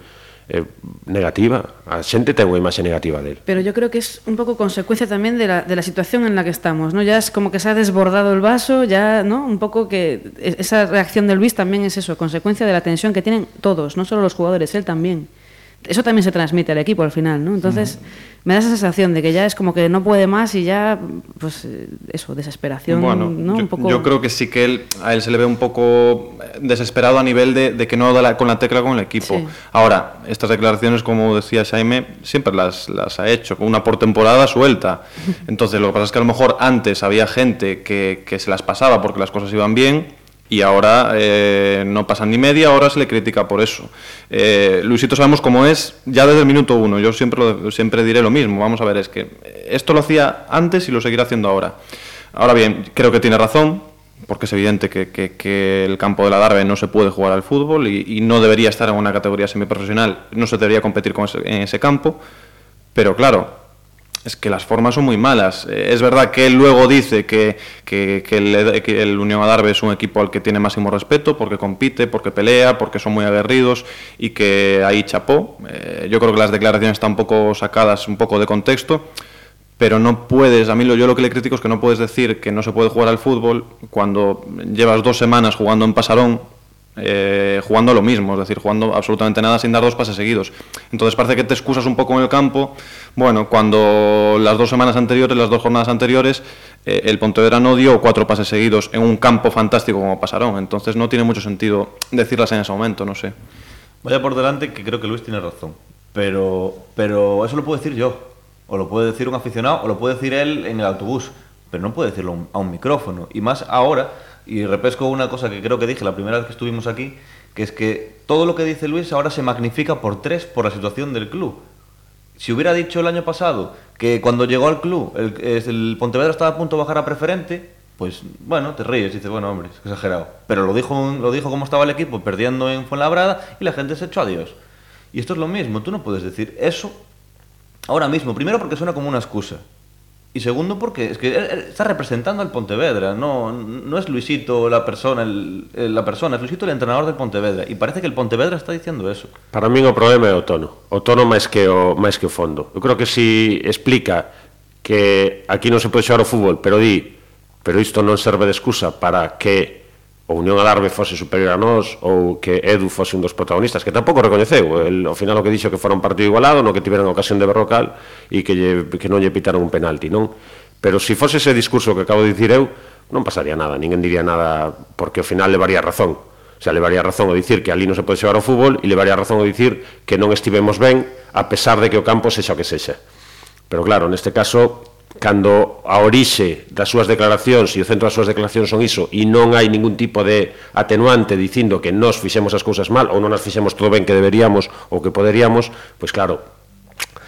eh, negativa. A xente ten unha imaxe negativa del. Pero yo creo que es un pouco consecuencia tamén de la, de la situación en la que estamos, ¿no? Ya es como que se ha desbordado el vaso, ya, ¿no? Un pouco que esa reacción de Luis también es eso, consecuencia de la tensión que tienen todos, no solo los jugadores, él también. Eso también se transmite al equipo al final, ¿no? Entonces, me da esa sensación de que ya es como que no puede más y ya, pues, eh, eso, desesperación, Bueno, ¿no? yo, un poco... yo creo que sí que él, a él se le ve un poco desesperado a nivel de, de que no da la- con la tecla con el equipo. Sí. Ahora, estas declaraciones, como decía Jaime, siempre las, las ha hecho, una por temporada suelta. (laughs) Entonces, lo que pasa es que a lo mejor antes había gente que, que se las pasaba porque las cosas iban bien y ahora eh, no pasan ni media hora, se le critica por eso. Eh, Luisito sabemos cómo es ya desde el minuto uno, yo siempre, lo- siempre diré lo mismo, vamos a ver, es que esto lo hacía antes y lo seguirá haciendo ahora. Ahora bien, creo que tiene razón, porque es evidente que, que- el campo de la Darbe no se puede jugar al fútbol y, y no debería estar en una categoría semiprofesional, no se debería competir con ese- en ese campo, pero claro, es que las formas son muy malas. Eh, Es verdad que él luego dice que, que, el Unión Adarve es un equipo al que tiene máximo respeto porque compite, porque pelea, porque son muy aguerridos y que ahí chapó. Eh, yo creo que las declaraciones están un poco sacadas un poco de contexto, pero no puedes, a mí lo, yo lo que le critico es que no puedes decir que no se puede jugar al fútbol cuando llevas dos semanas jugando en Pasarón eh, jugando lo mismo, es decir, jugando absolutamente nada sin dar dos pases seguidos. Entonces parece que te excusas un poco en el campo, bueno, cuando las dos semanas anteriores, las dos jornadas anteriores, eh, el Pontevedra no dio cuatro pases seguidos en un campo fantástico como Pasarón, entonces no tiene mucho sentido decirlas en ese momento, no sé. Vaya por delante que creo que Luis tiene razón. Pero, pero eso lo puedo decir yo. O lo puede decir un aficionado, o lo puede decir él en el autobús. Pero no puede decirlo a un micrófono. Y más ahora, y repesco una cosa que creo que dije la primera vez que estuvimos aquí, que es que todo lo que dice Luis ahora se magnifica por tres por la situación del club. Si hubiera dicho el año pasado que cuando llegó al club el, Pontevedra estaba a punto de bajar a preferente, pues bueno, te ríes dices, bueno, hombre, es exagerado. Pero lo dijo, lo dijo cómo estaba el equipo perdiendo en Fuenlabrada y la gente se echó a Dios. Y esto es lo mismo, tú no puedes decir eso ahora mismo. Primero porque suena como una excusa. Y segundo, porque es que está representando al Pontevedra. No, no es Luisito la persona, el, la persona, es Luisito el entrenador del Pontevedra. y parece que el Pontevedra está diciendo eso. Para min o problema é o tono. O tono máis que o, máis que o fondo. Eu creo que si explica que aquí non se pode xogar o fútbol, pero di, pero isto non serve de excusa para que o Unión Alarve fose superior a nós ou que Edu fose un dos protagonistas que tampouco recoñeceu, el, ao final o que dixo que fora un partido igualado no que tiveran ocasión de berrocal e que, lle, que non lle pitaron un penalti non? pero se si fose ese discurso que acabo de dicir eu non pasaría nada, ninguén diría nada porque ao final levaría razón. O sea, levaría razón o dicir que ali non se pode xogar ao fútbol e levaría razón o dicir que non estivemos ben a pesar de que o campo sexa o que sexa. Pero claro, neste caso cando a orixe das súas declaracións e o centro das súas declaracións son iso e non hai ningún tipo de atenuante dicindo que nós fixemos as cousas mal ou non as fixemos todo ben que deberíamos ou que poderíamos, pois claro,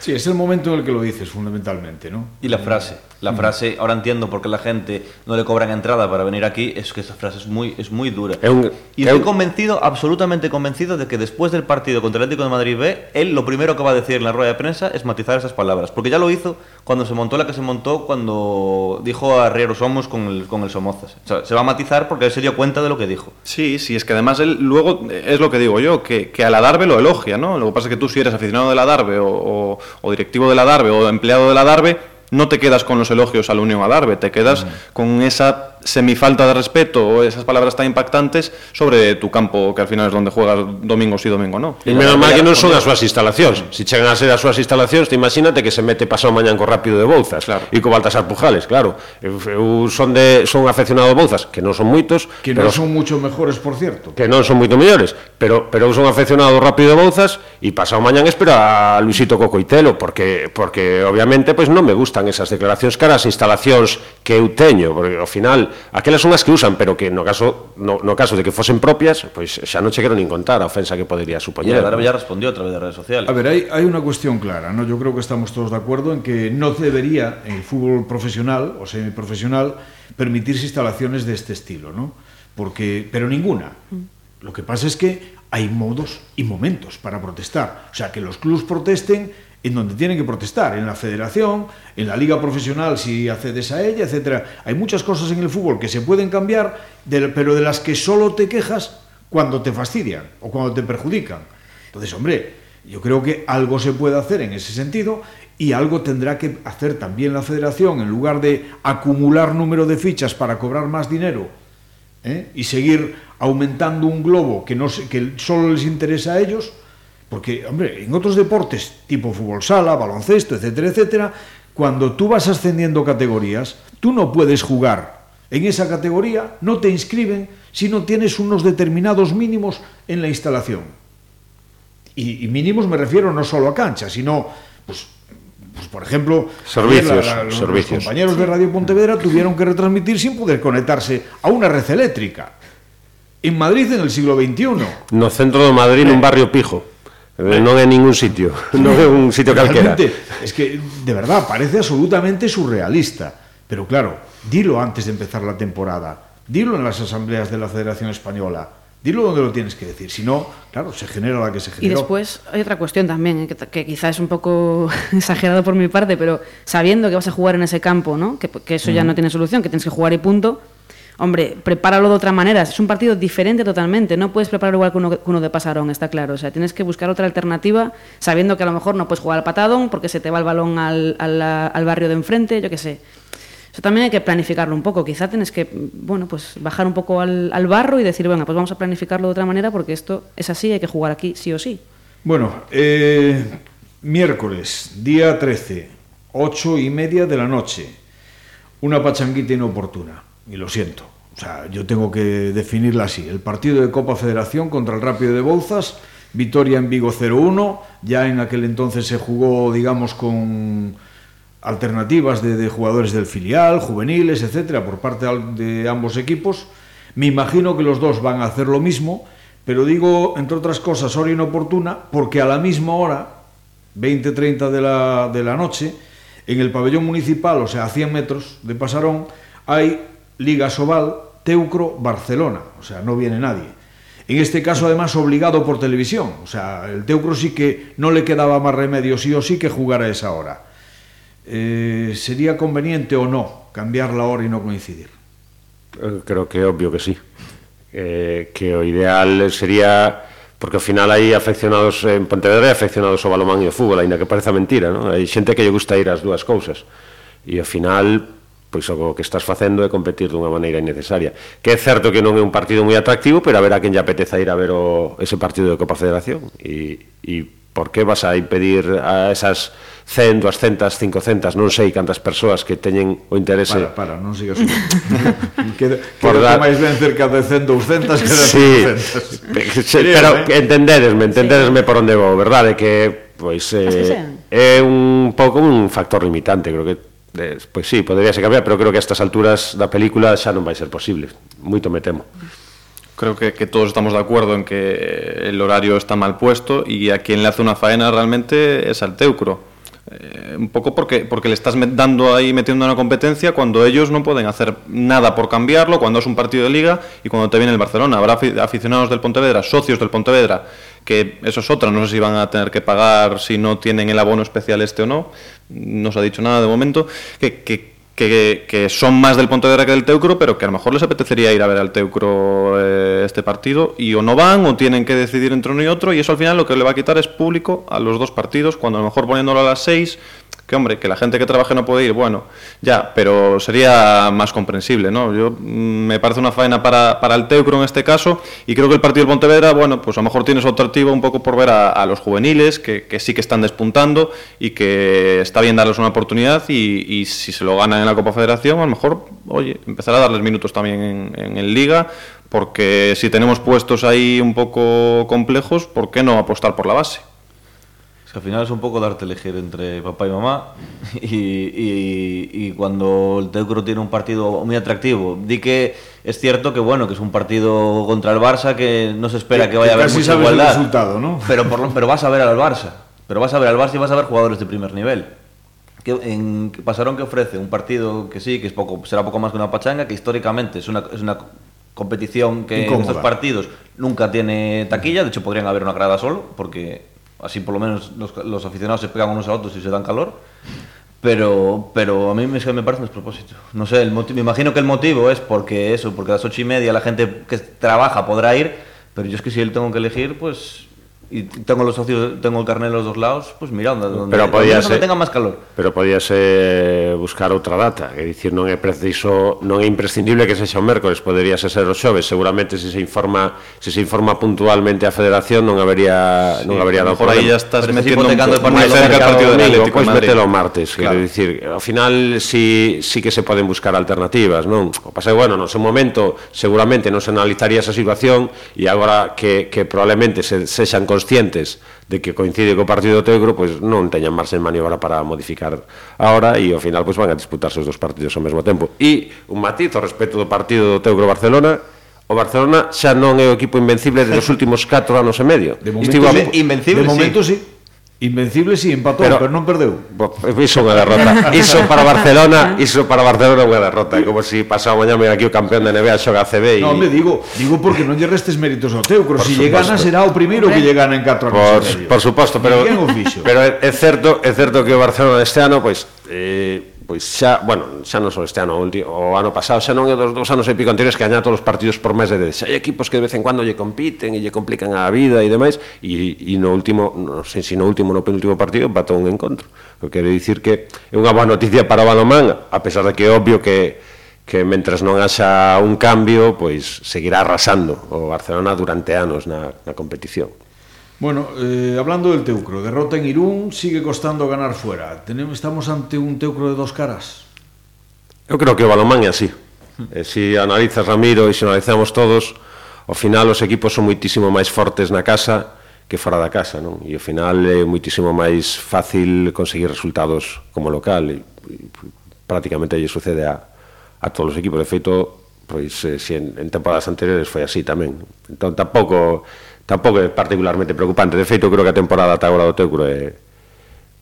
Sí, es el momento en el que lo dices, fundamentalmente, ¿no? Y la frase, la frase, ahora entiendo por qué la gente no le cobran entrada para venir aquí, es que esa frase es muy, es muy dura. É un- y estoy un- convencido, absolutamente convencido, de que después del partido contra el Atlético de Madrid B, él lo primero que va a decir en la rueda de prensa es matizar esas palabras. Porque ya lo hizo cuando se montó la que se montó, cuando dijo a Riero Somos con el, con el Somozas. O sea, se va a matizar porque él se dio cuenta de lo que dijo. Sí, sí, es que además él luego, eh, es lo que digo yo, que, que a la Darbe lo elogia, ¿no? Lo que pasa es que tú si eres aficionado de la Darbe o, o- o directivo de la Darbe o empleado de la Darbe, no te quedas con los elogios a la Unión Adarve, te quedas con esa semifalta de respeto o esas palabras tan impactantes sobre tu campo, que al final es donde juegas domingo sí, domingo no. E menos mal que non son as súas instalacións. Se si chegan a ser as súas instalacións, te imagínate que se mete pasado mañán co Rápido de Bouzas claro. e co Baltasar Pujales, claro. Eu son de son aficionado a Bouzas, que non son moitos, que non son moito mejores, por cierto. Que non son moito mellores, pero pero eu son aficionado Rápido de Bouzas e pasado mañán espero a Luisito Cocoitelo porque porque obviamente pois pues, non me gustan esas declaracións caras instalacións que eu teño, porque ao final aquelas son as que usan, pero que no caso no, no caso de que fosen propias, pois pues, xa non chegaron nin contar a ofensa que podería supoñer. Agora ya respondió a través de redes sociales. A ver, hai hai unha cuestión clara, ¿no? Yo creo que estamos todos de acuerdo en que no debería en fútbol profesional o semiprofesional permitirse instalaciones de este estilo, ¿no? Porque pero ninguna. Lo que pasa es que hay modos y momentos para protestar, o sea, que los clubs protesten en donde tienen que protestar, en la federación, en la liga profesional si accedes a ella, etcétera. Hay muchas cosas en el fútbol que se pueden cambiar, pero de las que solo te quejas cuando te fastidian o cuando te perjudican. Entonces, hombre, yo creo que algo se puede hacer en ese sentido y algo tendrá que hacer también la federación en lugar de acumular número de fichas para cobrar más dinero ¿eh? y seguir aumentando un globo que, no que solo les interesa a ellos, porque, hombre, en otros deportes, tipo fútbol sala, baloncesto, etcétera, etcétera, cuando tú vas ascendiendo categorías, tú no puedes jugar en esa categoría, no te inscriben si no tienes unos determinados mínimos en la instalación. Y, y mínimos me refiero no solo a cancha, sino, pues, pues por ejemplo, Servicios, ayer los, servicios. los compañeros de Radio Pontevedra tuvieron que retransmitir sin poder conectarse a una red eléctrica. En Madrid en el siglo XXI. No centro de Madrid, nun barrio pijo. Eh, Non é ningún sitio, (laughs) non é un sitio calquera. Es que de verdad parece absolutamente surrealista. Pero claro, dilo antes de empezar la temporada. Dilo en las asambleas de la Federación Española. Dilo donde lo tienes que decir. Si no, claro, se genera la que se Y generó. después hay otra cuestión también, que, que quizá es un poco (laughs) exagerado por mi parte, pero sabiendo que vas a jugar en ese campo, ¿no? que, que eso ya no tiene solución, que tienes que jugar y punto, hombre, prepáralo de otra manera. Es un partido diferente totalmente, no puedes prepararlo igual que uno, que uno de pasarón, está claro. O sea, tienes que buscar otra alternativa, sabiendo que a lo mejor no puedes jugar al patadón porque se te va el balón al, al, barrio de enfrente, yo qué sé. Eso también hay que planificarlo un poco. Quizá tienes que, bueno, pues bajar un poco al, al barro y decir, venga, pues vamos a planificarlo de otra manera porque esto es así, hay que jugar aquí sí o sí. Bueno, eh, miércoles, día 13, ocho y media de la noche. Una pachanguita inoportuna, y lo siento. O sea, yo tengo que definirla así. El partido de Copa Federación contra el Rápido de Bouzas, victoria en Vigo 0-1. Ya en aquel entonces se jugó, digamos, con alternativas de, de jugadores del filial, juveniles, etcétera, por parte de ambos equipos. Me imagino que los dos van a hacer lo mismo, pero digo, entre otras cosas, hora inoportuna, porque a la misma hora, 20-30 de la, de la noche, en el pabellón municipal, o sea, a 100 metros de Pasarón, hay Liga Sobal, Teucro, Barcelona. O sea, no viene nadie. En este caso, además, obligado por televisión. O sea, el Teucro sí que no le quedaba más remedio sí o sí que jugar a esa hora. Eh, ¿Sería conveniente o no cambiar la hora y no coincidir? Eh, creo que obvio que sí. Eh, que o ideal sería... Porque ao final hai afeccionados en Pontevedra e afeccionados ao balomán e ao fútbol, aínda que pareza mentira, non? Hai xente que lle gusta ir ás dúas cousas. E ao final pois o que estás facendo é competir dunha maneira innecesaria. Que é certo que non é un partido moi atractivo, pero a ver a quen lle apeteza ir a ver o, ese partido de Copa Federación. E, e por que vas a impedir a esas 100, 200, 500, non sei cantas persoas que teñen o interese... Para, para, non sigas o... (laughs) queda, por queda dar... máis ben cerca de 100, 200 que de sí, 500. (laughs) Sí, pero eh? entendedesme, entendedesme sí. por onde vou, verdade? Que, pois, eh, é un pouco un factor limitante, creo que eh, pois sí, poderíase cambiar, pero creo que a estas alturas da película xa non vai ser posible. Moito me temo. Creo que, que todos estamos de acuerdo en que el horario está mal puesto e a quien le hace unha faena realmente es al teucro Eh, un poco porque, porque le estás dando ahí, metiendo una competencia cuando ellos no pueden hacer nada por cambiarlo, cuando es un partido de liga y cuando te viene el Barcelona. Habrá afi- aficionados del Pontevedra, socios del Pontevedra, que eso es otra, no sé si van a tener que pagar si no tienen el abono especial este o no, no se ha dicho nada de momento, que, que que, que, son más del Pontevedra que del Teucro, pero que a lo mejor les apetecería ir a ver al Teucro eh, este partido y o no van o tienen que decidir entre uno y otro y eso al final lo que le va a quitar es público a los dos partidos, cuando a lo mejor poniéndolo a las seis que hombre, que la gente que trabaje no puede ir, bueno, ya, pero sería más comprensible, ¿no? Yo mm, me parece una faena para, para el Teucro en este caso y creo que el partido del Pontevedra, bueno, pues a lo mejor tiene su atractivo un poco por ver a, a los juveniles que, que, sí que están despuntando y que está bien darles una oportunidad y, y, si se lo ganan en la Copa Federación, a lo mejor, oye, empezar a darles minutos también en, en el Liga porque si tenemos puestos ahí un poco complejos, ¿por qué no apostar por la base? al final es un poco darte a elegir entre papá y mamá (laughs) y, y, y, cuando el Teucro tiene un partido muy atractivo. Di que es cierto que bueno, que es un partido contra el Barça que no se espera que, que vaya a haber casi mucha sabes igualdad. el resultado, ¿no? Pero, por, lo- pero vas a ver al Barça. Pero vas a ver al Barça y vas a ver jugadores de primer nivel. Que en que pasaron que ofrece un partido que sí, que es poco, será poco más que una pachanga, que históricamente es una, es una competición que en Incómoda. estos partidos nunca tiene taquilla, de hecho podrían haber una grada solo, porque así por lo menos los, los aficionados se pegan unos a otros y se dan calor. Pero, pero a mí me, parece un despropósito. No sé, el motivo, me imagino que el motivo es porque eso, porque a las ocho y media la gente que trabaja podrá ir, pero yo es que si él tengo que elegir, pues y tengo los socios, tengo el carnet de los dos lados, pues mira, donde, pero podía donde ser, tenga máis calor. Pero podía ser buscar outra data, é dicir, non é preciso, non é imprescindible que sexa o mércores, podería ser o xoves, seguramente se se informa, se se informa puntualmente a federación non habería sí, non habería dado por aí ya estás pero metiendo un, un, un, cerca o partido del Atlético, pois metelo o martes, claro. quero dicir, ao final si si que se poden buscar alternativas, non? O pasa bueno, no seu momento seguramente non se analizaría esa situación e agora que que probablemente se sexan conscientes de que coincide co partido do Teucro, pois non teñan marxe de maniobra para modificar agora e ao final pois van a disputarse os dos partidos ao mesmo tempo. E un matiz ao respecto do partido do Teucro Barcelona, O Barcelona xa non é o equipo invencible dos últimos 4 anos e medio. De momento, Estivo, sí, invencible, de momento sí. sí. Invencible si sí, empatou, pero, pero non perdeu. Iso unha derrota. (laughs) Iso para Barcelona, ah. iso para Barcelona unha derrota. Como se si pasado mañá me aquí o campeón de NBA xoga CB e... Non, me digo, digo porque non lle restes méritos ao teu, pero se si lle gana será o primeiro que lle gana en 4 anos. Por, por suposto, pero pero é certo, é certo que o Barcelona este ano pois pues, eh pois xa, bueno, xa non só este ano, o ano pasado, xa non é dos dous anos e pico anteriores que gañan todos os partidos por mes de 10. Hai equipos que de vez en cando lle compiten e lle complican a vida e demais, e, e no último, non sei se no último no penúltimo partido empatou un encontro. O que quere dicir que é unha boa noticia para o Balomán, a pesar de que é obvio que que mentres non haxa un cambio, pois seguirá arrasando o Barcelona durante anos na, na competición. Bueno, eh, hablando del Teucro, derrota en Irún, sigue costando ganar fuera. Tenemos, estamos ante un Teucro de dos caras. Eu creo que o balonmán é así. Hmm. E se si analizas Ramiro e se analizamos todos, ao final os equipos son moitísimo máis fortes na casa que fora da casa, non? E ao final é moitísimo máis fácil conseguir resultados como local. E, e, prácticamente lle sucede a, a todos os equipos. De feito, pois, eh, se en, en temporadas anteriores foi así tamén. Entón, tampouco tampouco é particularmente preocupante. De feito, creo que a temporada ata agora do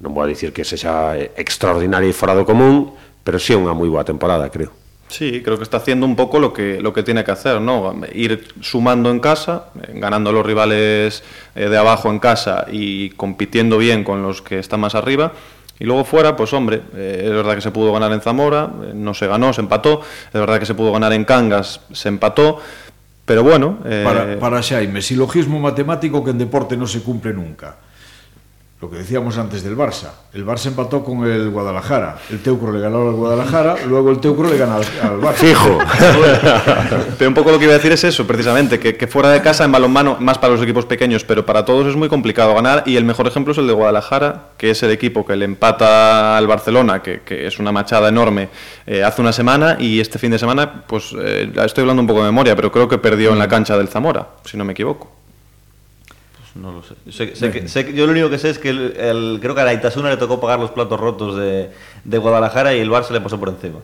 vou a dicir que sexa extraordinaria e fora do común, pero sí é unha moi boa temporada, creo. Sí, creo que está haciendo un poco lo que, lo que tiene que hacer, ¿no? Ir sumando en casa, ganando a los rivales eh, de abajo en casa y compitiendo bien con los que están más arriba. Y luego fuera, pues hombre, eh, es verdad que se pudo ganar en Zamora, eh, no se ganó, se empató. Es verdad que se pudo ganar en Cangas, se empató. Pero bueno... Eh... Para, para Xaime, silogismo matemático que en deporte non se cumpre nunca. Lo que decíamos antes del Barça. El Barça empató con el Guadalajara. El Teucro le ganó al Guadalajara, luego el Teucro le gana al, al Barça. Fijo. (laughs) Pero un poco lo que iba a decir es eso, precisamente, que, que fuera de casa en balonmano, más para los equipos pequeños, pero para todos es muy complicado ganar. Y el mejor ejemplo es el de Guadalajara, que es el equipo que le empata al Barcelona, que, que es una machada enorme, eh, hace una semana. Y este fin de semana, pues eh, estoy hablando un poco de memoria, pero creo que perdió en la cancha del Zamora, si no me equivoco. No lo sé. Sé- sé que- sé que- yo lo único que sé es que el, el- creo que a la Itasuna le tocó pagar los platos rotos de, de Guadalajara y el Barça le pasó por encima.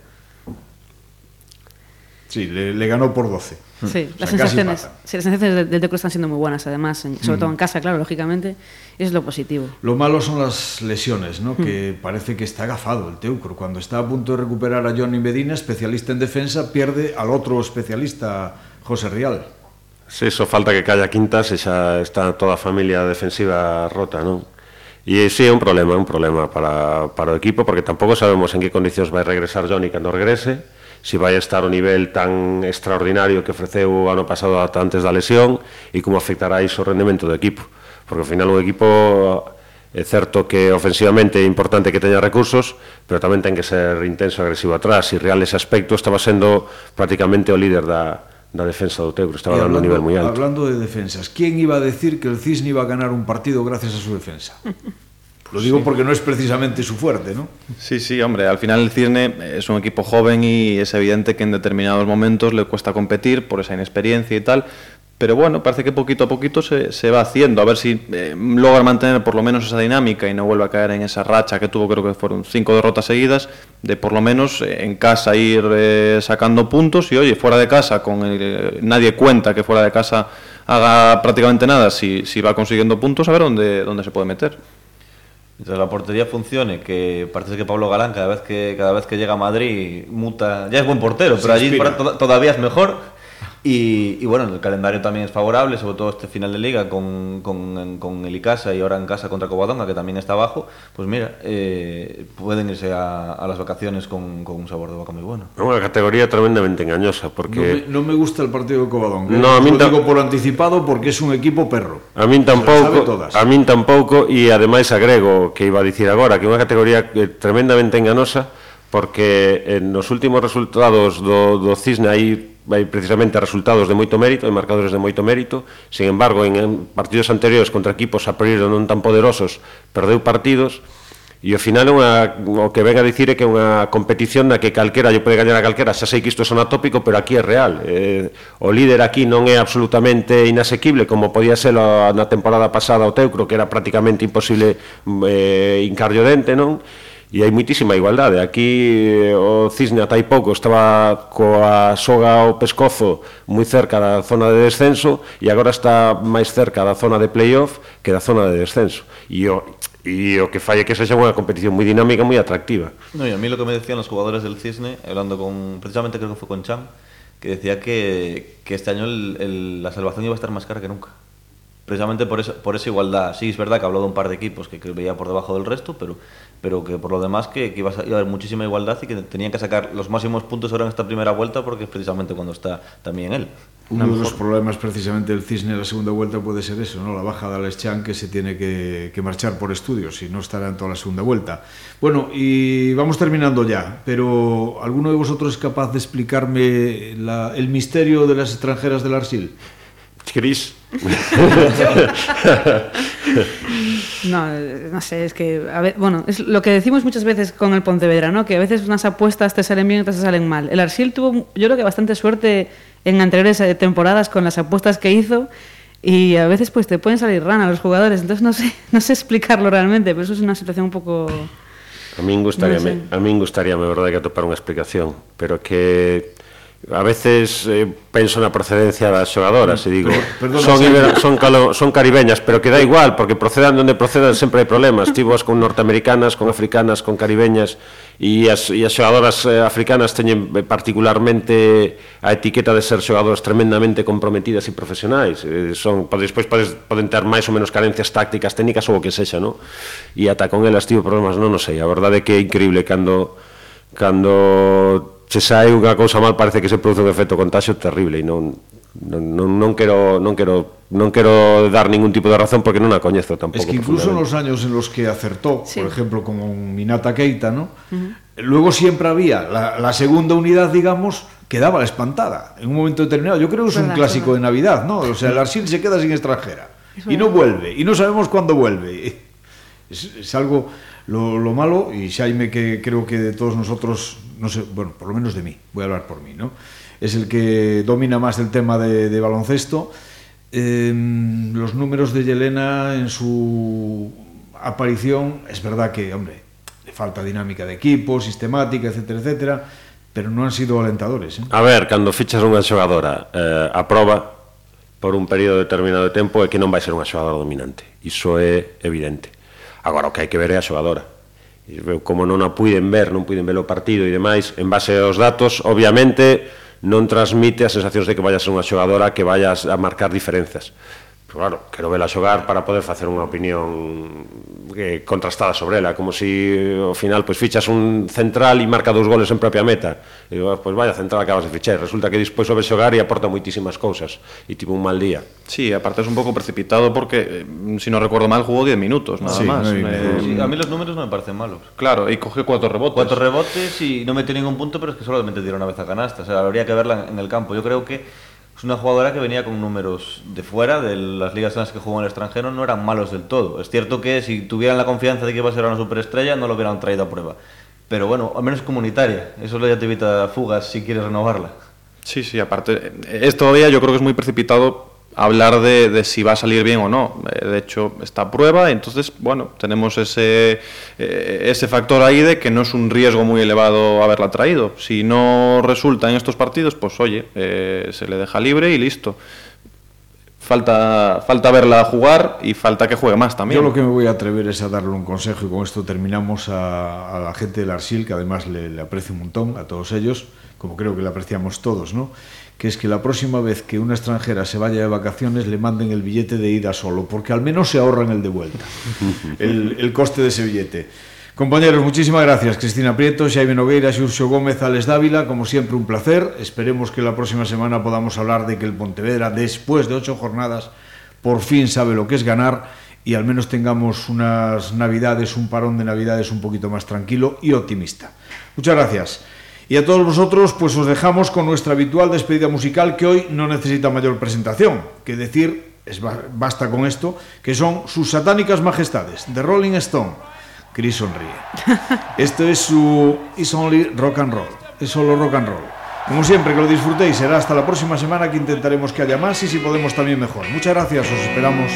Sí, le, le ganó por 12. Sí, O sea, las sensaciones, sí, las sensaciones del, del Teucro están siendo muy buenas, además, en- sobre todo en casa, claro, lógicamente, y es lo positivo. Lo malo son las lesiones, ¿no? Que parece que está agafado el Teucro. Cuando está a punto de recuperar a Johnny Medina, especialista en defensa, pierde al otro especialista, José Rial. Se iso falta que calla quintas e xa está toda a familia defensiva rota, non? E sí, é un problema, é un problema para, para o equipo, porque tampouco sabemos en que condicións vai regresar Johnny cando regrese, se si vai estar o nivel tan extraordinario que ofreceu o ano pasado ata antes da lesión e como afectará iso o rendemento do equipo. Porque ao final o equipo é certo que ofensivamente é importante que teña recursos, pero tamén ten que ser intenso e agresivo atrás e real ese aspecto estaba sendo prácticamente o líder da, da defensa do Teucro, estaba hablando, dando un nivel moi alto. Hablando de defensas, ¿quién iba a decir que el Cisne iba a ganar un partido gracias a su defensa? (laughs) Lo digo sí. porque no es precisamente su fuerte, ¿no? Sí, sí, hombre, al final el Cisne es un equipo joven y es evidente que en determinados momentos le cuesta competir por esa inexperiencia y tal, pero bueno, parece que poquito a poquito se, se va haciendo, a ver si eh, logra mantener por lo menos esa dinámica y no vuelve a caer en esa racha que tuvo, creo que fueron cinco derrotas seguidas, de por lo menos eh, en casa ir eh, sacando puntos y oye, fuera de casa, con el, nadie cuenta que fuera de casa haga prácticamente nada, si, si va consiguiendo puntos, a ver dónde, dónde se puede meter. Mientras la portería funcione, que parece que Pablo Galán cada vez que cada vez que llega a Madrid muta, ya es buen portero, pero allí todavía es mejor. Y, y bueno, el calendario también es favorable, sobre todo este final de liga con, con, con el Icasa y ahora en casa contra Covadonga, que también está abajo. Pues mira, eh, pueden irse a, a las vacaciones con, con un sabor de boca muy bueno. É unha categoría tremendamente engañosa, No me, porque no me gusta el partido de Covadonga. ¿eh? No, a mí Lo digo por anticipado porque es un equipo perro. A tampouco, todas. a min tampouco e ademais agrego que iba a dicir agora que é unha categoría eh, tremendamente enganosa porque en nos últimos resultados do, do Cisne hai vai precisamente a resultados de moito mérito, e marcadores de moito mérito. Sin embargo, en partidos anteriores contra equipos a priori non tan poderosos, perdeu partidos e ao final unha, o que ven a dicir é que é unha competición na que calquera lle pode gañar a calquera, xa sei que isto son atópico, pero aquí é real. Eh, o líder aquí non é absolutamente inasequible como podía ser a, na temporada pasada o Teucro, que era prácticamente imposible mm, eh, incardio dente, non? E hai moitísima igualdade. Aquí eh, Cisne ata hai pouco estaba coa soga ao pescozo moi cerca da zona de descenso e agora está máis cerca da zona de playoff que da zona de descenso. E o, e o que é que sexa unha competición moi dinámica, moi atractiva. No, y a mí lo que me decían los jugadores del Cisne, hablando con, precisamente creo que fue con Cham, que decía que, que este año la salvación iba a estar más cara que nunca. Precisamente por esa, por esa igualdad. Sí, es verdad que habló de un par de equipos que, que veía por debajo del resto, pero, pero que por lo demás que, que iba, a, sa- iba a haber muchísima igualdad y que tenían que sacar los máximos puntos ahora en esta primera vuelta porque es precisamente cuando está también él. Uno de los problemas precisamente del Cisne en la segunda vuelta puede ser eso, ¿no? La baja de Alex Chan que se tiene que, que marchar por estudios y no estará en toda la segunda vuelta. Bueno, y vamos terminando ya, pero ¿alguno de vosotros es capaz de explicarme la- el misterio de las extranjeras del Arsil? Cris, (laughs) No, no sé, es que, a ver, bueno, es lo que decimos muchas veces con el Pontevedra, ¿no? Que a veces unas apuestas te salen bien y otras te salen mal. El Arsil tuvo, yo creo que bastante suerte en anteriores eh, temporadas con las apuestas que hizo y a veces pues te pueden salir rana los jugadores, entonces no sé, (laughs) no sé explicarlo realmente, pero eso es una situación un poco... A min gustaríame, Non sei. a min gustaríame, verdade, que atopar unha explicación, pero que A veces eh, penso na procedencia das xogadoras e digo, Perdona, son, ibera, son, calo, son caribeñas, pero que dá igual, porque procedan onde procedan sempre hai problemas. Tivos con norteamericanas, con africanas, con caribeñas, e as, e as xogadoras eh, africanas teñen eh, particularmente a etiqueta de ser xogadoras tremendamente comprometidas e profesionais. Eh, son, despois podes, poden ter máis ou menos carencias tácticas, técnicas ou o que sexa, non? E ata con elas tivo problemas, non, non sei. A verdade é que é increíble cando cando se sae unha cousa mal parece que se produce un efecto contagio terrible e non non, non, non quero non quero non quero dar ningún tipo de razón porque non a coñezo tampouco. Es que incluso los años en los que acertó, Sí. por ejemplo, como Minata Keita, ¿no? Luego siempre había la, la segunda unidad, digamos, que daba la espantada en un momento determinado. Yo creo que es un clásico de Navidad, ¿no? O sea, el Arsil se queda sin extranjera y no vuelve, y no sabemos cuándo vuelve. Es, es algo lo, lo malo, y Jaime, que creo que de todos nosotros, no sé, bueno, por lo menos de mí, voy a hablar por mí, ¿no? Es el que domina más el tema de, de baloncesto. Eh, los números de Yelena en su aparición, es verdad que, hombre, le falta dinámica de equipo, sistemática, etcétera, etcétera, pero no han sido alentadores. Eh? A ver, cando fichas unha xogadora eh, a proba por un período determinado de tempo é que non vai ser unha xogadora dominante. Iso é evidente. Agora, o que hai que ver é a xogadora eu como non a puiden ver, non puiden ver o partido e demais, en base aos datos, obviamente non transmite as sensacións de que vaya a ser unha xogadora que vaya a marcar diferenzas claro, quero vela xogar para poder facer unha opinión eh, contrastada sobre ela, como se si, ao final pois fichas un central e marca dous goles en propia meta. E digo, pois vaya central acabas de fichar, resulta que despois o ves xogar e aporta moitísimas cousas e tivo un mal día. Sí, aparte es un pouco precipitado porque eh, si no recuerdo mal jugó 10 minutos nada sí, más. Sí, eh, eh, sí, a mí los números no me parecen malos. Claro, y cogió cuatro rebotes. Cuatro rebotes y no metió ningún punto, pero es que solamente dieron una vez a canasta, o sea, habría que verla en el campo. Yo creo que es una jugadora que venía con números de fuera, de las ligas en las que jugó en el extranjero, no eran malos del todo. Es cierto que si tuvieran la confianza de que iba a ser una superestrella, no lo hubieran traído a prueba. Pero bueno, al menos comunitaria. Eso ya te evita fugas si quieres renovarla. Sí, sí, aparte, eh, es todavía, yo creo que es muy precipitado hablar de, si va a salir bien o no. Eh, De hecho, está prueba, entonces, bueno, tenemos ese, eh, ese factor ahí de que no es un riesgo muy elevado haberla traído. Si no resulta en estos partidos, pues oye, eh, se le deja libre y listo. Falta, falta verla jugar y falta que juegue más también. Yo lo que me voy a atrever es a darle un consejo y con esto terminamos a, a la gente del Arsil, que además le, le aprecio un montón, a todos ellos, como creo que le apreciamos todos, ¿no? Que es que la próxima vez que una extranjera se vaya de vacaciones le manden el billete de ida solo, porque al menos se ahorran el de vuelta, (laughs) el, el coste de ese billete. Compañeros, muchísimas gracias. Cristina Prieto, Xaime Nogueira, Xurxo Gómez, Alex Dávila, como siempre un placer. Esperemos que la próxima semana podamos hablar de que el Pontevedra, después de ocho jornadas, por fin sabe lo que es ganar y al menos tengamos unas navidades, un parón de navidades un poquito más tranquilo y optimista. Muchas gracias. Y a todos vosotros, pues os dejamos con nuestra habitual despedida musical que hoy no necesita mayor presentación, que decir, es, ba- basta con esto, que son sus satánicas majestades, de Rolling Stone. Chris sonríe. (laughs) Esto es su It's Only Rock and Roll, es solo rock and roll. Como siempre, que lo disfrutéis, será hasta la próxima semana que intentaremos que haya más y si podemos también mejor. Muchas gracias, os esperamos.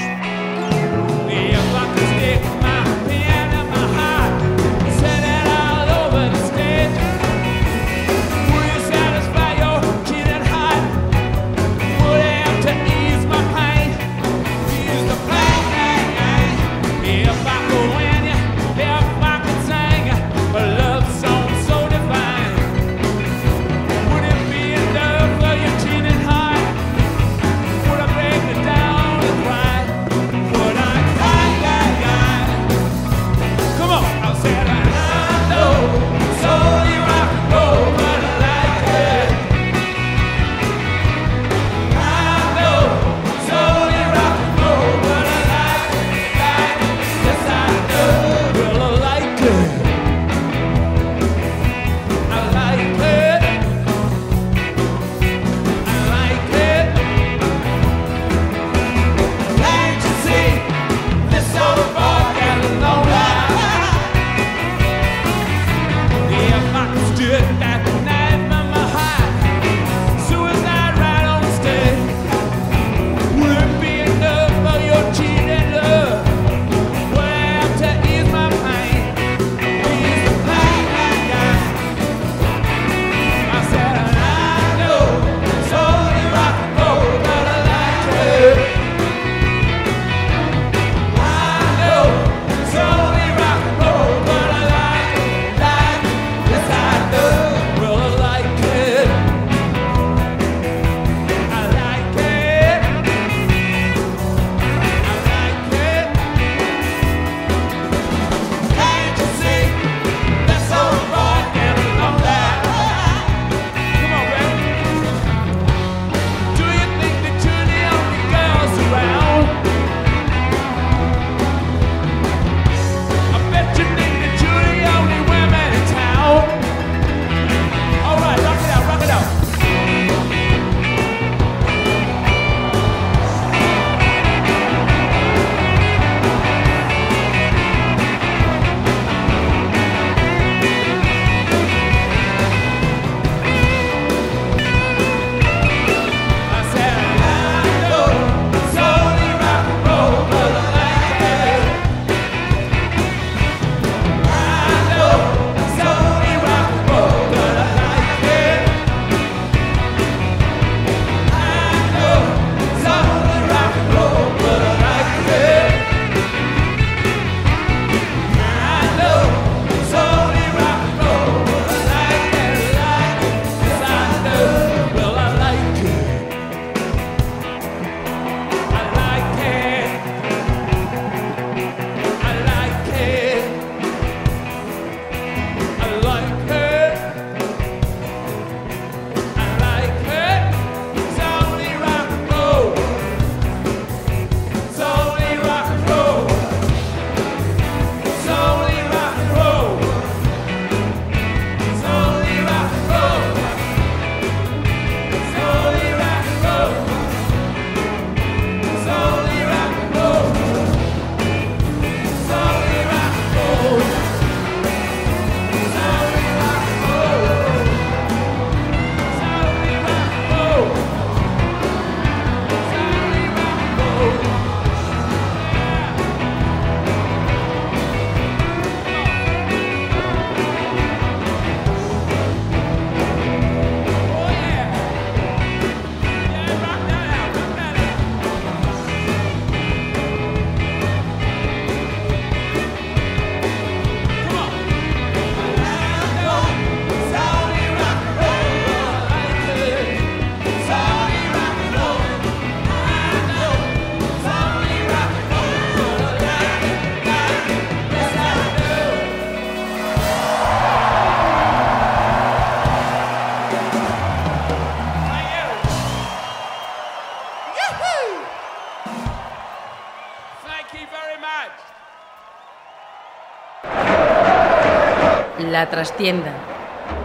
La trastienda.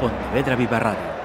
Pontevedra Viva Radio.